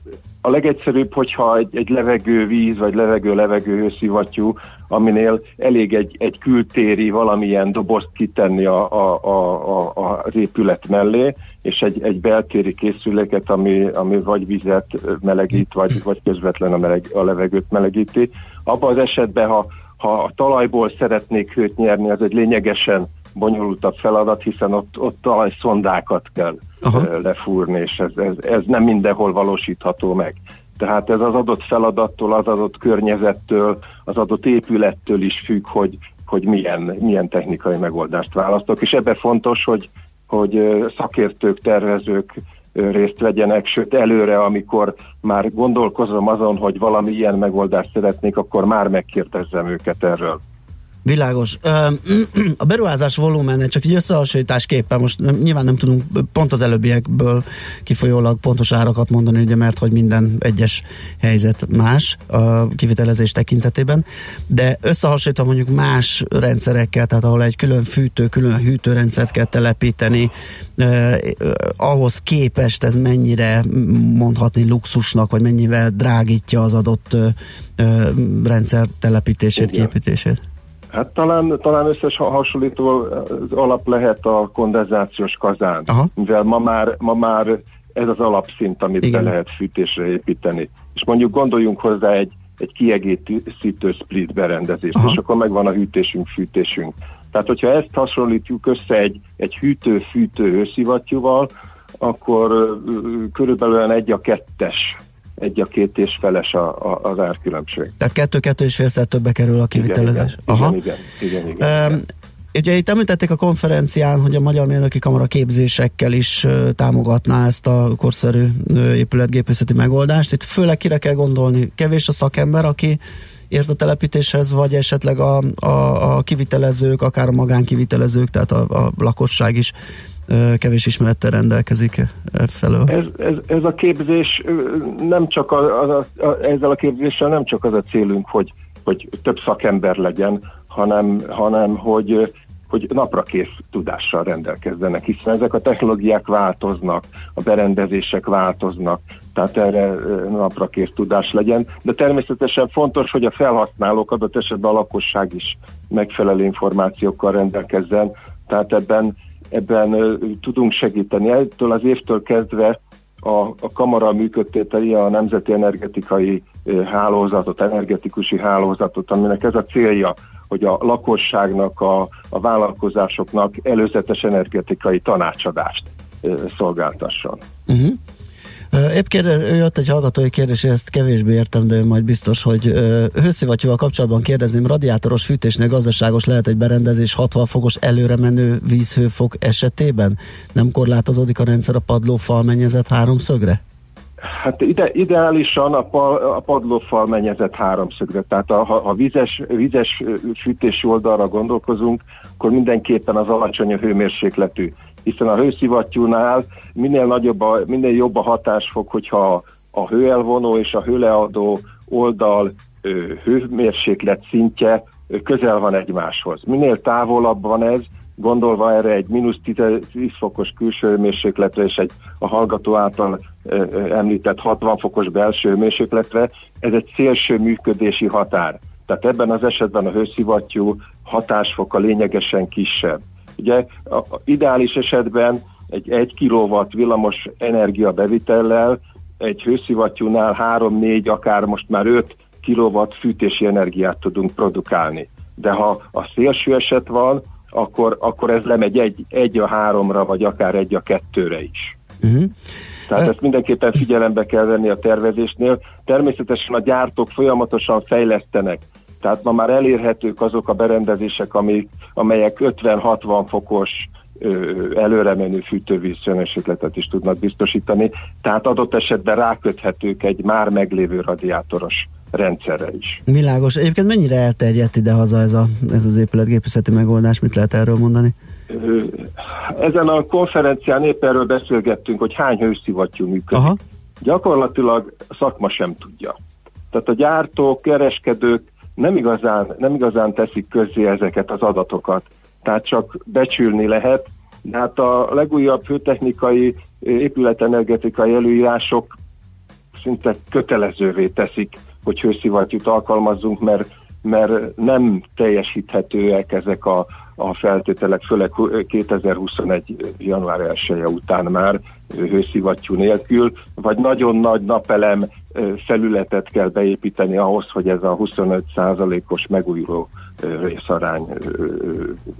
[SPEAKER 16] a legegyszerűbb, hogyha egy, egy levegő-víz, vagy levegő-levegő hőszivattyú, aminél elég egy, egy kültéri valamilyen dobozt kitenni a, a, a, a, az épület mellé, és egy, egy beltéri készüléket, ami, ami vagy vizet melegít, vagy, vagy közvetlen a, meleg, a levegőt melegíti. Abban az esetben, ha, ha a talajból szeretnék hőt nyerni, az egy lényegesen bonyolultabb feladat, hiszen ott, ott talajszondákat kell ö, lefúrni, és ez, ez, ez nem mindenhol valósítható meg. Tehát ez az adott feladattól, az adott környezettől, az adott épülettől is függ, hogy, hogy milyen, milyen technikai megoldást választok. És ebben fontos, hogy, hogy szakértők, tervezők részt vegyenek, sőt előre, amikor már gondolkozom azon, hogy valami ilyen megoldást szeretnék, akkor már megkérdezzem őket erről.
[SPEAKER 3] Világos. <clears throat> A beruházás volumene csak egy összehasonlításképpen, most nem, nyilván nem tudunk pont az előbbiekből kifolyólag pontos árakat mondani, ugye, mert hogy minden egyes helyzet más a kivitelezés tekintetében, de összehasonlítva mondjuk más rendszerekkel, tehát ahol egy külön fűtő, külön hűtőrendszert kell telepíteni, eh, ahhoz képest ez mennyire mondhatni luxusnak, vagy mennyivel drágítja az adott eh, rendszer telepítését, képítését?
[SPEAKER 16] Hát talán, talán összes hasonlító az alap lehet a kondenzációs kazán,
[SPEAKER 3] Aha.
[SPEAKER 16] mivel ma már, ma már ez az alapszint, amit
[SPEAKER 3] Igen.
[SPEAKER 16] be lehet fűtésre építeni. És mondjuk gondoljunk hozzá egy, egy kiegészítő split berendezést,
[SPEAKER 3] Aha.
[SPEAKER 16] és akkor megvan a hűtésünk, fűtésünk. Tehát, hogyha ezt hasonlítjuk össze egy, egy hűtő-fűtő hőszivattyúval, akkor ö, körülbelül egy a kettes, egy a két és feles a, a, az árkülönbség.
[SPEAKER 3] Tehát kettő-kettő és félszer többe kerül a kivitelezés.
[SPEAKER 16] Igen, igen, igen, igen, igen.
[SPEAKER 3] Um, ugye itt említették a konferencián, hogy a Magyar Mérnöki Kamara képzésekkel is támogatná ezt a korszerű épületgépészeti megoldást. Itt főleg kire kell gondolni? Kevés a szakember, aki ért a telepítéshez, vagy esetleg a, a, a kivitelezők, akár a magánkivitelezők, tehát a, a lakosság is kevés ismerettel rendelkezik felől.
[SPEAKER 16] Ez, ez, ez a képzés nem csak a, a, a, ezzel a képzéssel nem csak az a célunk, hogy, hogy több szakember legyen, hanem, hanem hogy, hogy napra kész tudással rendelkezzenek, hiszen ezek a technológiák változnak, a berendezések változnak, tehát erre ö, napra kész tudás legyen, de természetesen fontos, hogy a felhasználók adott esetben a lakosság is megfelelő információkkal rendelkezzen, tehát ebben ebben tudunk segíteni. Ettől az évtől kezdve a, a kamara működteteli a Nemzeti Energetikai Hálózatot, energetikusi hálózatot, aminek ez a célja, hogy a lakosságnak, a, a vállalkozásoknak előzetes energetikai tanácsadást szolgáltasson.
[SPEAKER 3] Uh-huh. Épp kérdez, jött egy hallgatói kérdés, ezt kevésbé értem, de majd biztos, hogy hőszivattyúval kapcsolatban kérdezném, radiátoros fűtésnél gazdaságos lehet egy berendezés 60 fokos előre menő vízhőfok esetében? Nem korlátozódik a rendszer a padlófal mennyezet háromszögre?
[SPEAKER 16] Hát ide, ideálisan a, pa, a padlófal mennyezett háromszögre, tehát a, ha, ha vizes ö, fűtési oldalra gondolkozunk, akkor mindenképpen az alacsony hőmérsékletű, hiszen a hőszivattyúnál minél nagyobb, a, minél jobb a hatásfok, hogyha a hőelvonó és a hőleadó oldal hőmérséklet szintje közel van egymáshoz. Minél távolabb van ez, gondolva erre egy mínusz 10 fokos külső hőmérsékletre és egy a hallgató által említett 60 fokos belső hőmérsékletre, ez egy szélső működési határ. Tehát ebben az esetben a hőszivattyú hatásfoka lényegesen kisebb. Ugye a, a ideális esetben egy 1 kW villamos energia bevitellel egy hőszivattyúnál 3-4, akár most már 5 kW fűtési energiát tudunk produkálni. De ha a szélső eset van, akkor, akkor ez lemegy egy, egy a háromra, vagy akár egy a kettőre is.
[SPEAKER 3] Uh-huh.
[SPEAKER 16] Tehát ezt mindenképpen figyelembe kell venni a tervezésnél. Természetesen a gyártók folyamatosan fejlesztenek. Tehát ma már elérhetők azok a berendezések, amik, amelyek 50-60 fokos ö, előremenő fűtővíz hőmérsékletet is tudnak biztosítani. Tehát adott esetben ráköthetők egy már meglévő radiátoros rendszerre is.
[SPEAKER 3] Világos. Egyébként mennyire elterjedt ide-haza ez, a, ez az épületgépészeti megoldás? Mit lehet erről mondani?
[SPEAKER 16] Ezen a konferencián épp erről beszélgettünk, hogy hány hőszivattyú működik.
[SPEAKER 3] Aha.
[SPEAKER 16] Gyakorlatilag a szakma sem tudja. Tehát a gyártók, kereskedők nem igazán, nem igazán teszik közzé ezeket az adatokat. Tehát csak becsülni lehet. De hát a legújabb hőtechnikai, épületenergetikai előírások szinte kötelezővé teszik, hogy hőszivattyút alkalmazzunk, mert, mert nem teljesíthetőek ezek a, a feltételek, főleg 2021. január 1 -e után már hőszivattyú nélkül, vagy nagyon nagy napelem felületet kell beépíteni ahhoz, hogy ez a 25%-os megújuló részarány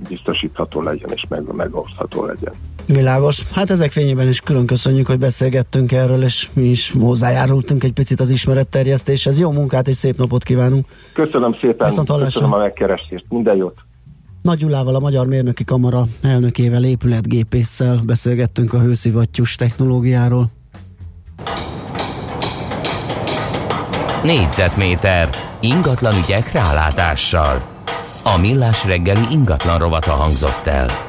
[SPEAKER 16] biztosítható legyen és meg, megosztható legyen.
[SPEAKER 3] Világos. Hát ezek fényében is külön köszönjük, hogy beszélgettünk erről, és mi is hozzájárultunk egy picit az ismeretterjesztéshez. Jó munkát és szép napot kívánunk!
[SPEAKER 16] Köszönöm szépen,
[SPEAKER 3] Viszont hallásra.
[SPEAKER 16] köszönöm a megkeresést, minden jót!
[SPEAKER 3] Nagy Gyulával, a Magyar Mérnöki Kamara elnökével, épületgépésszel beszélgettünk a hőszivattyús technológiáról.
[SPEAKER 1] Négyzetméter ingatlan ügyek rálátással.
[SPEAKER 17] A Millás reggeli ingatlan rovata hangzott el.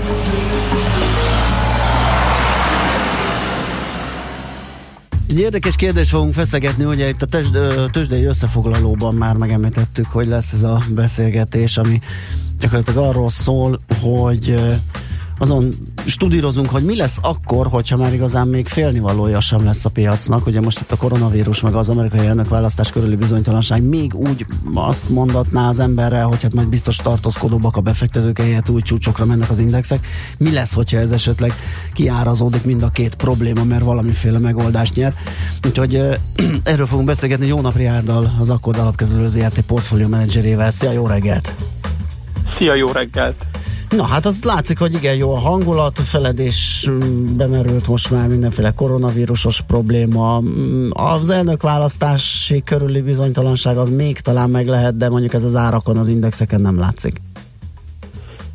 [SPEAKER 3] Egy érdekes kérdés fogunk feszegetni, ugye itt a test, tőzsdei összefoglalóban már megemlítettük, hogy lesz ez a beszélgetés, ami gyakorlatilag arról szól, hogy azon studírozunk, hogy mi lesz akkor, hogyha már igazán még félnivalója sem lesz a piacnak. Ugye most itt a koronavírus meg az amerikai elnök választás körüli bizonytalanság még úgy azt mondatná az emberre, hogy hát majd biztos tartózkodóbbak a befektetők, helyett új csúcsokra mennek az indexek. Mi lesz, hogyha ez esetleg kiárazódik mind a két probléma, mert valamiféle megoldást nyer. Úgyhogy ö, <clears throat> erről fogunk beszélgetni Jó Napri Árdal, az Akkord Alapkezelő ZRT portfólió menedzserével. Szia, jó reggelt!
[SPEAKER 18] Szia, jó reggelt!
[SPEAKER 3] Na hát az látszik, hogy igen jó a hangulat, feledés mm, bemerült most már mindenféle koronavírusos probléma. Mm, Az elnök választási körüli bizonytalanság az még talán meg lehet, de mondjuk ez az árakon, az indexeken nem látszik.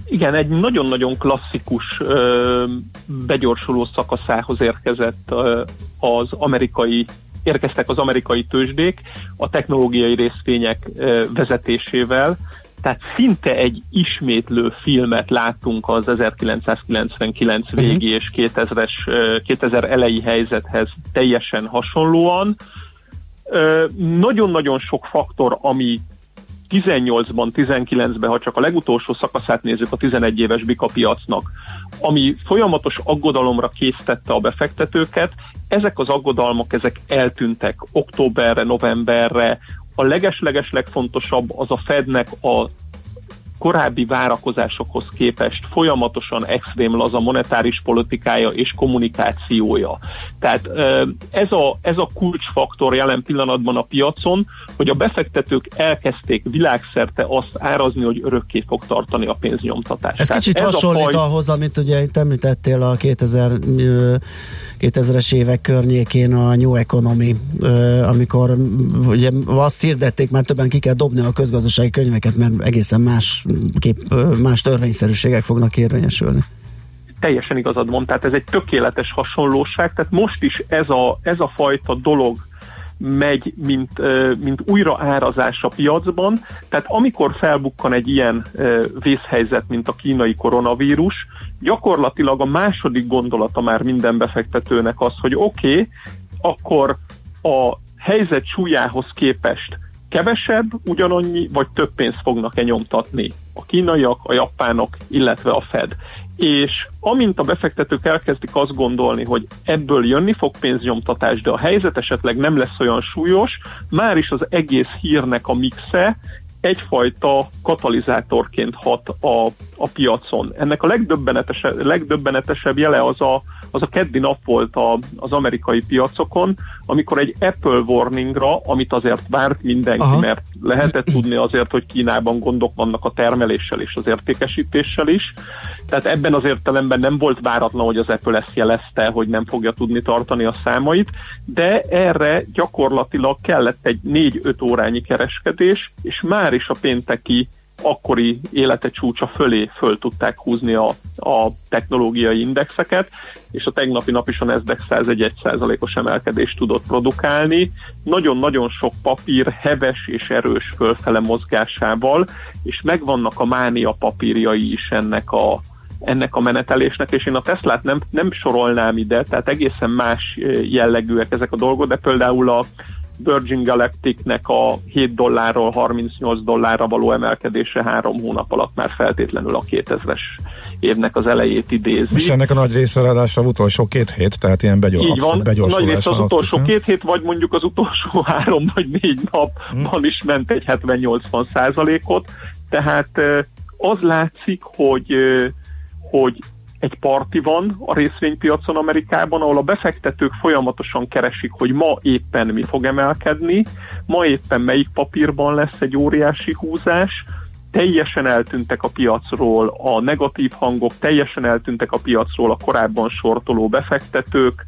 [SPEAKER 18] Igen, egy nagyon-nagyon klasszikus ö, begyorsuló szakaszához érkezett ö, az amerikai érkeztek az amerikai tőzsdék a technológiai részvények ö, vezetésével, tehát szinte egy ismétlő filmet láttunk az 1999 végi és 2000-es, ö, 2000 elejé helyzethez teljesen hasonlóan. Nagyon-nagyon sok faktor, ami 18-ban, 19-ben, ha csak a legutolsó szakaszát nézzük a 11 éves bika piacnak, ami folyamatos aggodalomra késztette a befektetőket, ezek az aggodalmak, ezek eltűntek októberre, novemberre. A leges-leges legfontosabb az a Fednek a korábbi várakozásokhoz képest folyamatosan extrém laza monetáris politikája és kommunikációja. Tehát ez a, ez a kulcsfaktor jelen pillanatban a piacon, hogy a befektetők elkezdték világszerte azt árazni, hogy örökké fog tartani a pénznyomtatás.
[SPEAKER 3] Ez
[SPEAKER 18] Tehát
[SPEAKER 3] kicsit
[SPEAKER 18] a
[SPEAKER 3] hasonlít
[SPEAKER 18] faj-
[SPEAKER 3] ahhoz, amit ugye itt említettél a 2000, ö, 2000-es évek környékén a New Economy, amikor ugye azt hirdették, már többen ki kell dobni a közgazdasági könyveket, mert egészen más, kép, ö, más törvényszerűségek fognak érvényesülni.
[SPEAKER 18] teljesen igazad van, tehát ez egy tökéletes hasonlóság, tehát most is ez a, ez a fajta dolog megy, mint, mint újraárazás a piacban, tehát amikor felbukkan egy ilyen vészhelyzet, mint a kínai koronavírus, gyakorlatilag a második gondolata már minden befektetőnek az, hogy oké, okay, akkor a helyzet súlyához képest kevesebb, ugyanannyi vagy több pénzt fognak-e nyomtatni a kínaiak, a japánok, illetve a Fed. És amint a befektetők elkezdik azt gondolni, hogy ebből jönni fog pénznyomtatás, de a helyzet esetleg nem lesz olyan súlyos, már is az egész hírnek a mixe egyfajta katalizátorként hat a, a piacon. Ennek a legdöbbenetesebb, legdöbbenetesebb jele az a, az a keddi nap volt a, az amerikai piacokon, amikor egy Apple warningra, amit azért várt mindenki,
[SPEAKER 3] Aha.
[SPEAKER 18] Mert lehetett tudni azért, hogy Kínában gondok vannak a termeléssel és az értékesítéssel is. Tehát ebben az értelemben nem volt váratlan, hogy az Apple ezt jelezte, hogy nem fogja tudni tartani a számait, de erre gyakorlatilag kellett egy 4-5 órányi kereskedés, és már is a pénteki akkori élete csúcsa fölé föl tudták húzni a, a technológiai indexeket, és a tegnapi nap is a Nasdaq 101 os emelkedést tudott produkálni. Nagyon-nagyon sok papír heves és erős fölfele mozgásával, és megvannak a mánia papírjai is ennek a, ennek a menetelésnek, és én a Teslát nem, nem sorolnám ide, tehát egészen más eh, jellegűek ezek a dolgok, de például a Virgin Galacticnek a 7 dollárról 38 dollárra való emelkedése három hónap alatt már feltétlenül a 2000-es évnek az elejét idézi.
[SPEAKER 4] És ennek a nagy része ráadásul az utolsó két hét, tehát ilyen begyor,
[SPEAKER 18] Így van,
[SPEAKER 4] begyorsulás
[SPEAKER 18] nagy rész az utolsó
[SPEAKER 4] is, nem?
[SPEAKER 18] két hét, vagy mondjuk az utolsó <laughs> három vagy négy napban is ment egy 70-80 százalékot, tehát eh, az látszik, hogy, hogy egy parti van a részvénypiacon Amerikában, ahol a befektetők folyamatosan keresik, hogy ma éppen mi fog emelkedni, ma éppen melyik papírban lesz egy óriási húzás, teljesen eltűntek a piacról a negatív hangok, teljesen eltűntek a piacról a korábban sortoló befektetők,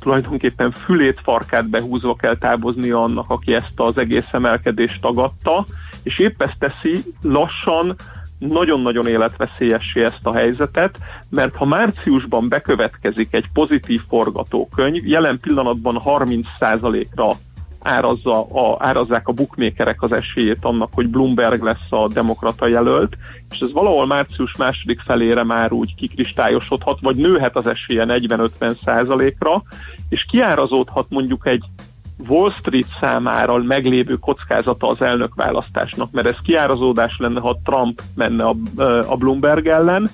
[SPEAKER 18] tulajdonképpen fülét, farkát behúzva kell távozni annak, aki ezt az egész emelkedést tagadta, és épp ezt teszi lassan nagyon-nagyon életveszélyessé ezt a helyzetet, mert ha márciusban bekövetkezik egy pozitív forgatókönyv, jelen pillanatban 30%-ra árazza a, árazzák a bookmakerek az esélyét annak, hogy Bloomberg lesz a demokrata jelölt, és ez valahol március második felére már úgy kikristályosodhat, vagy nőhet az esélye 40-50 százalékra, és kiárazódhat mondjuk egy Wall Street számára meglévő kockázata az elnökválasztásnak, mert ez kiárazódás lenne, ha Trump menne a, a Bloomberg ellen,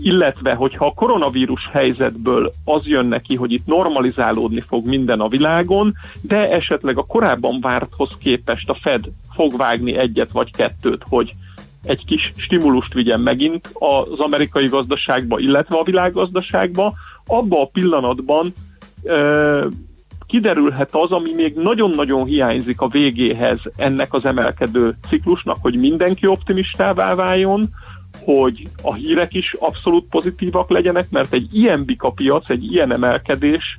[SPEAKER 18] illetve hogyha a koronavírus helyzetből az jön neki, hogy itt normalizálódni fog minden a világon, de esetleg a korábban várthoz képest a Fed fog vágni egyet vagy kettőt, hogy egy kis stimulust vigyen megint az amerikai gazdaságba, illetve a világgazdaságba, abba a pillanatban kiderülhet az, ami még nagyon-nagyon hiányzik a végéhez ennek az emelkedő ciklusnak, hogy mindenki optimistává váljon, hogy a hírek is abszolút pozitívak legyenek, mert egy ilyen bika piac, egy ilyen emelkedés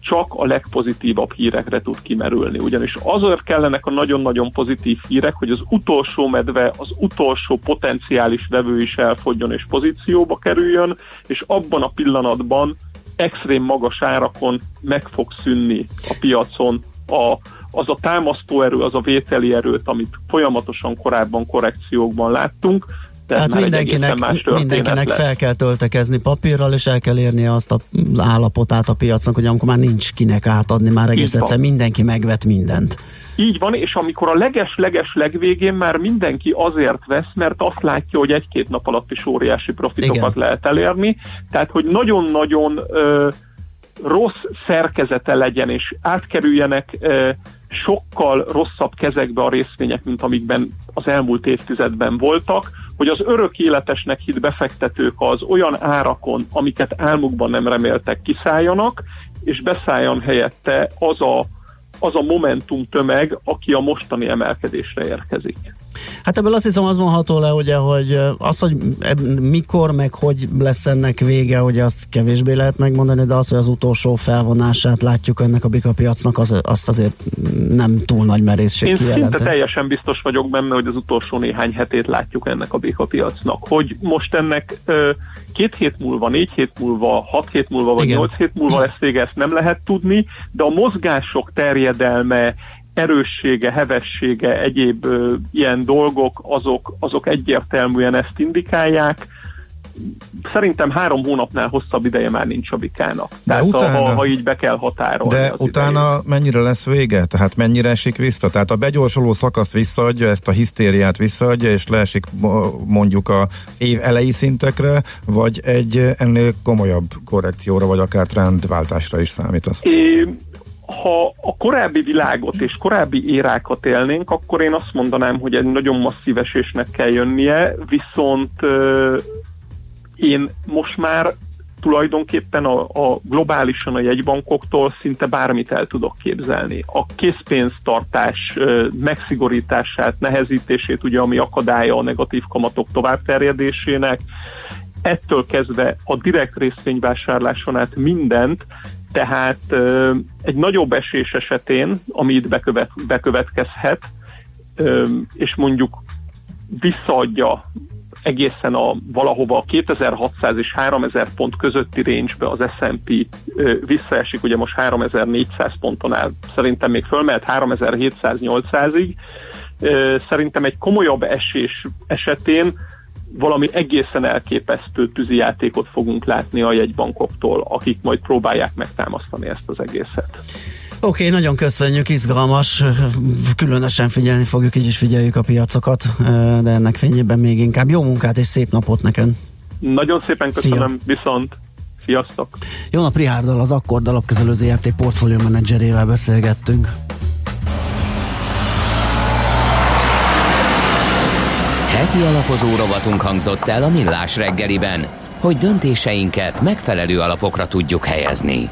[SPEAKER 18] csak a legpozitívabb hírekre tud kimerülni. Ugyanis azért kellenek a nagyon-nagyon pozitív hírek, hogy az utolsó medve, az utolsó potenciális vevő is elfogjon és pozícióba kerüljön, és abban a pillanatban extrém magas árakon meg fog szűnni a piacon a, az a támasztóerő, az a vételi erőt, amit folyamatosan korábban korrekciókban láttunk, tehát
[SPEAKER 3] mindenkinek,
[SPEAKER 18] más
[SPEAKER 3] mindenkinek fel kell töltekezni papírral, és el kell érnie azt a- állapotát a piacnak, hogy amikor már nincs kinek átadni, már egész egyszer mindenki megvet mindent.
[SPEAKER 18] Így van, és amikor a leges-leges legvégén már mindenki azért vesz, mert azt látja, hogy egy-két nap alatt is óriási profitokat
[SPEAKER 3] Igen.
[SPEAKER 18] lehet elérni, tehát hogy nagyon-nagyon ö, rossz szerkezete legyen, és átkerüljenek ö, sokkal rosszabb kezekbe a részvények, mint amikben az elmúlt évtizedben voltak, hogy az örök életesnek hit befektetők az olyan árakon, amiket álmukban nem reméltek, kiszálljanak, és beszálljon helyette az a, az a momentum tömeg, aki a mostani emelkedésre érkezik.
[SPEAKER 3] Hát ebből azt hiszem az mondható le, ugye, hogy az, hogy mikor, meg hogy lesz ennek vége, hogy azt kevésbé lehet megmondani, de az, hogy az utolsó felvonását látjuk ennek a bika piacnak, az, azt azért nem túl nagy merészség
[SPEAKER 18] Én szinte
[SPEAKER 3] kijelenteni.
[SPEAKER 18] teljesen biztos vagyok benne, hogy az utolsó néhány hetét látjuk ennek a béka piacnak. Hogy most ennek két hét múlva, négy hét múlva, hat hét múlva, vagy
[SPEAKER 3] Igen.
[SPEAKER 18] nyolc hét múlva lesz vége, ezt nem lehet tudni, de a mozgások terjedelme, erőssége, hevessége, egyéb ö, ilyen dolgok, azok, azok egyértelműen ezt indikálják. Szerintem három hónapnál hosszabb ideje már nincs a bikának.
[SPEAKER 4] De
[SPEAKER 18] Tehát
[SPEAKER 4] utána-
[SPEAKER 18] ha, ha így be kell határolni.
[SPEAKER 4] De utána mennyire lesz vége? Tehát mennyire esik vissza? Tehát a begyorsuló szakaszt visszaadja, ezt a hisztériát visszaadja, és leesik mo- mondjuk a év elejé szintekre, vagy egy ennél komolyabb korrekcióra, vagy akár trendváltásra is számítasz?
[SPEAKER 18] É, ha a korábbi világot és korábbi érákat élnénk, akkor én azt mondanám, hogy egy nagyon masszív esésnek kell jönnie, viszont ö, én most már tulajdonképpen a, a globálisan a jegybankoktól szinte bármit el tudok képzelni. A készpénztartás megszigorítását, nehezítését, ugye ami akadálya a negatív kamatok továbbterjedésének, ettől kezdve a direkt részvényvásárláson át mindent, tehát egy nagyobb esés esetén, ami itt bekövet, bekövetkezhet, és mondjuk visszaadja egészen a valahova a 2600 és 3000 pont közötti range-be az S&P visszaesik, ugye most 3400 ponton áll, szerintem még fölmehet 3700-800-ig. Ö, Szerintem egy komolyabb esés esetén valami egészen elképesztő tűzijátékot fogunk látni a jegybankoktól, akik majd próbálják megtámasztani ezt az egészet.
[SPEAKER 3] Oké, okay, nagyon köszönjük, izgalmas, különösen figyelni fogjuk, így is figyeljük a piacokat, de ennek fényében még inkább jó munkát és szép napot neked.
[SPEAKER 18] Nagyon szépen köszönöm, Szia. viszont sziasztok!
[SPEAKER 3] Jó nap, Rihárdal, az Akkord alapkezelő ZRT portfólió menedzserével beszélgettünk.
[SPEAKER 1] Heti alapozó rovatunk hangzott el a Millás reggeliben, hogy döntéseinket megfelelő alapokra tudjuk helyezni.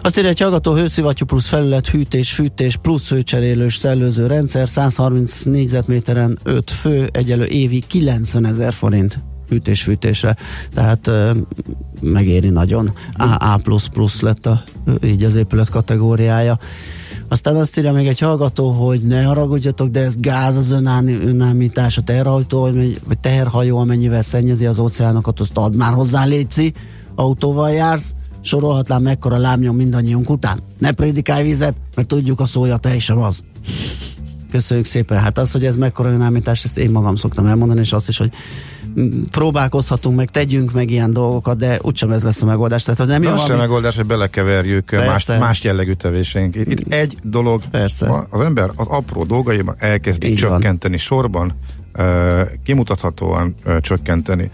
[SPEAKER 3] Azt írja, egy hallgató hőszivattyú plusz felület, hűtés, fűtés plusz hőcserélős szellőző rendszer, 130 négyzetméteren 5 fő, egyelő évi 90 ezer forint hűtés-fűtésre, tehát megéri nagyon. AA++ lett a, így az épület kategóriája. Aztán azt írja még egy hallgató, hogy ne haragudjatok, de ez gáz az önállí, önállítás, a teherhajtó, vagy teherhajó, amennyivel szennyezi az óceánokat, azt add már hozzá, létszi, autóval jársz, sorolhatnám mekkora lábnyom mindannyiunk után. Ne prédikálj vizet, mert tudjuk a szója te sem az. Köszönjük szépen. Hát az, hogy ez mekkora önállítás, ezt én magam szoktam elmondani, és azt is, hogy próbálkozhatunk meg, tegyünk meg ilyen dolgokat, de úgysem ez lesz a megoldás. Tehát, hogy nem
[SPEAKER 4] az
[SPEAKER 3] valami...
[SPEAKER 4] sem megoldás, hogy belekeverjük más, más jellegű tevéseink. Itt, itt egy dolog,
[SPEAKER 3] Persze.
[SPEAKER 4] az ember az apró dolgaiban elkezdi Így csökkenteni van. sorban, kimutathatóan csökkenteni.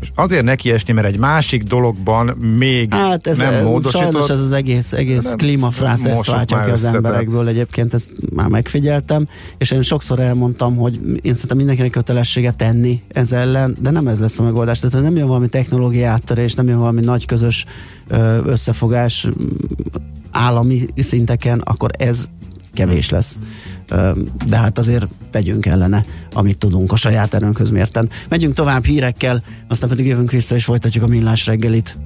[SPEAKER 4] És azért neki esni, mert egy másik dologban még
[SPEAKER 3] hát ez
[SPEAKER 4] nem módosított.
[SPEAKER 3] Sajnos ez az egész, egész klímafrász ezt váltja ki az emberekből egyébként, ezt már megfigyeltem, és én sokszor elmondtam, hogy én szerintem mindenkinek kötelessége tenni ez ellen, de nem ez lesz a megoldás. Tehát, hogy nem jön valami technológiai áttörés, nem jön valami nagy közös összefogás állami szinteken, akkor ez kevés lesz. De hát azért tegyünk ellene, amit tudunk a saját erőnkhöz mérten. Megyünk tovább hírekkel, aztán pedig jövünk vissza és folytatjuk a millás reggelit.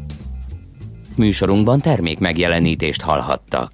[SPEAKER 1] Műsorunkban termék megjelenítést hallhattak.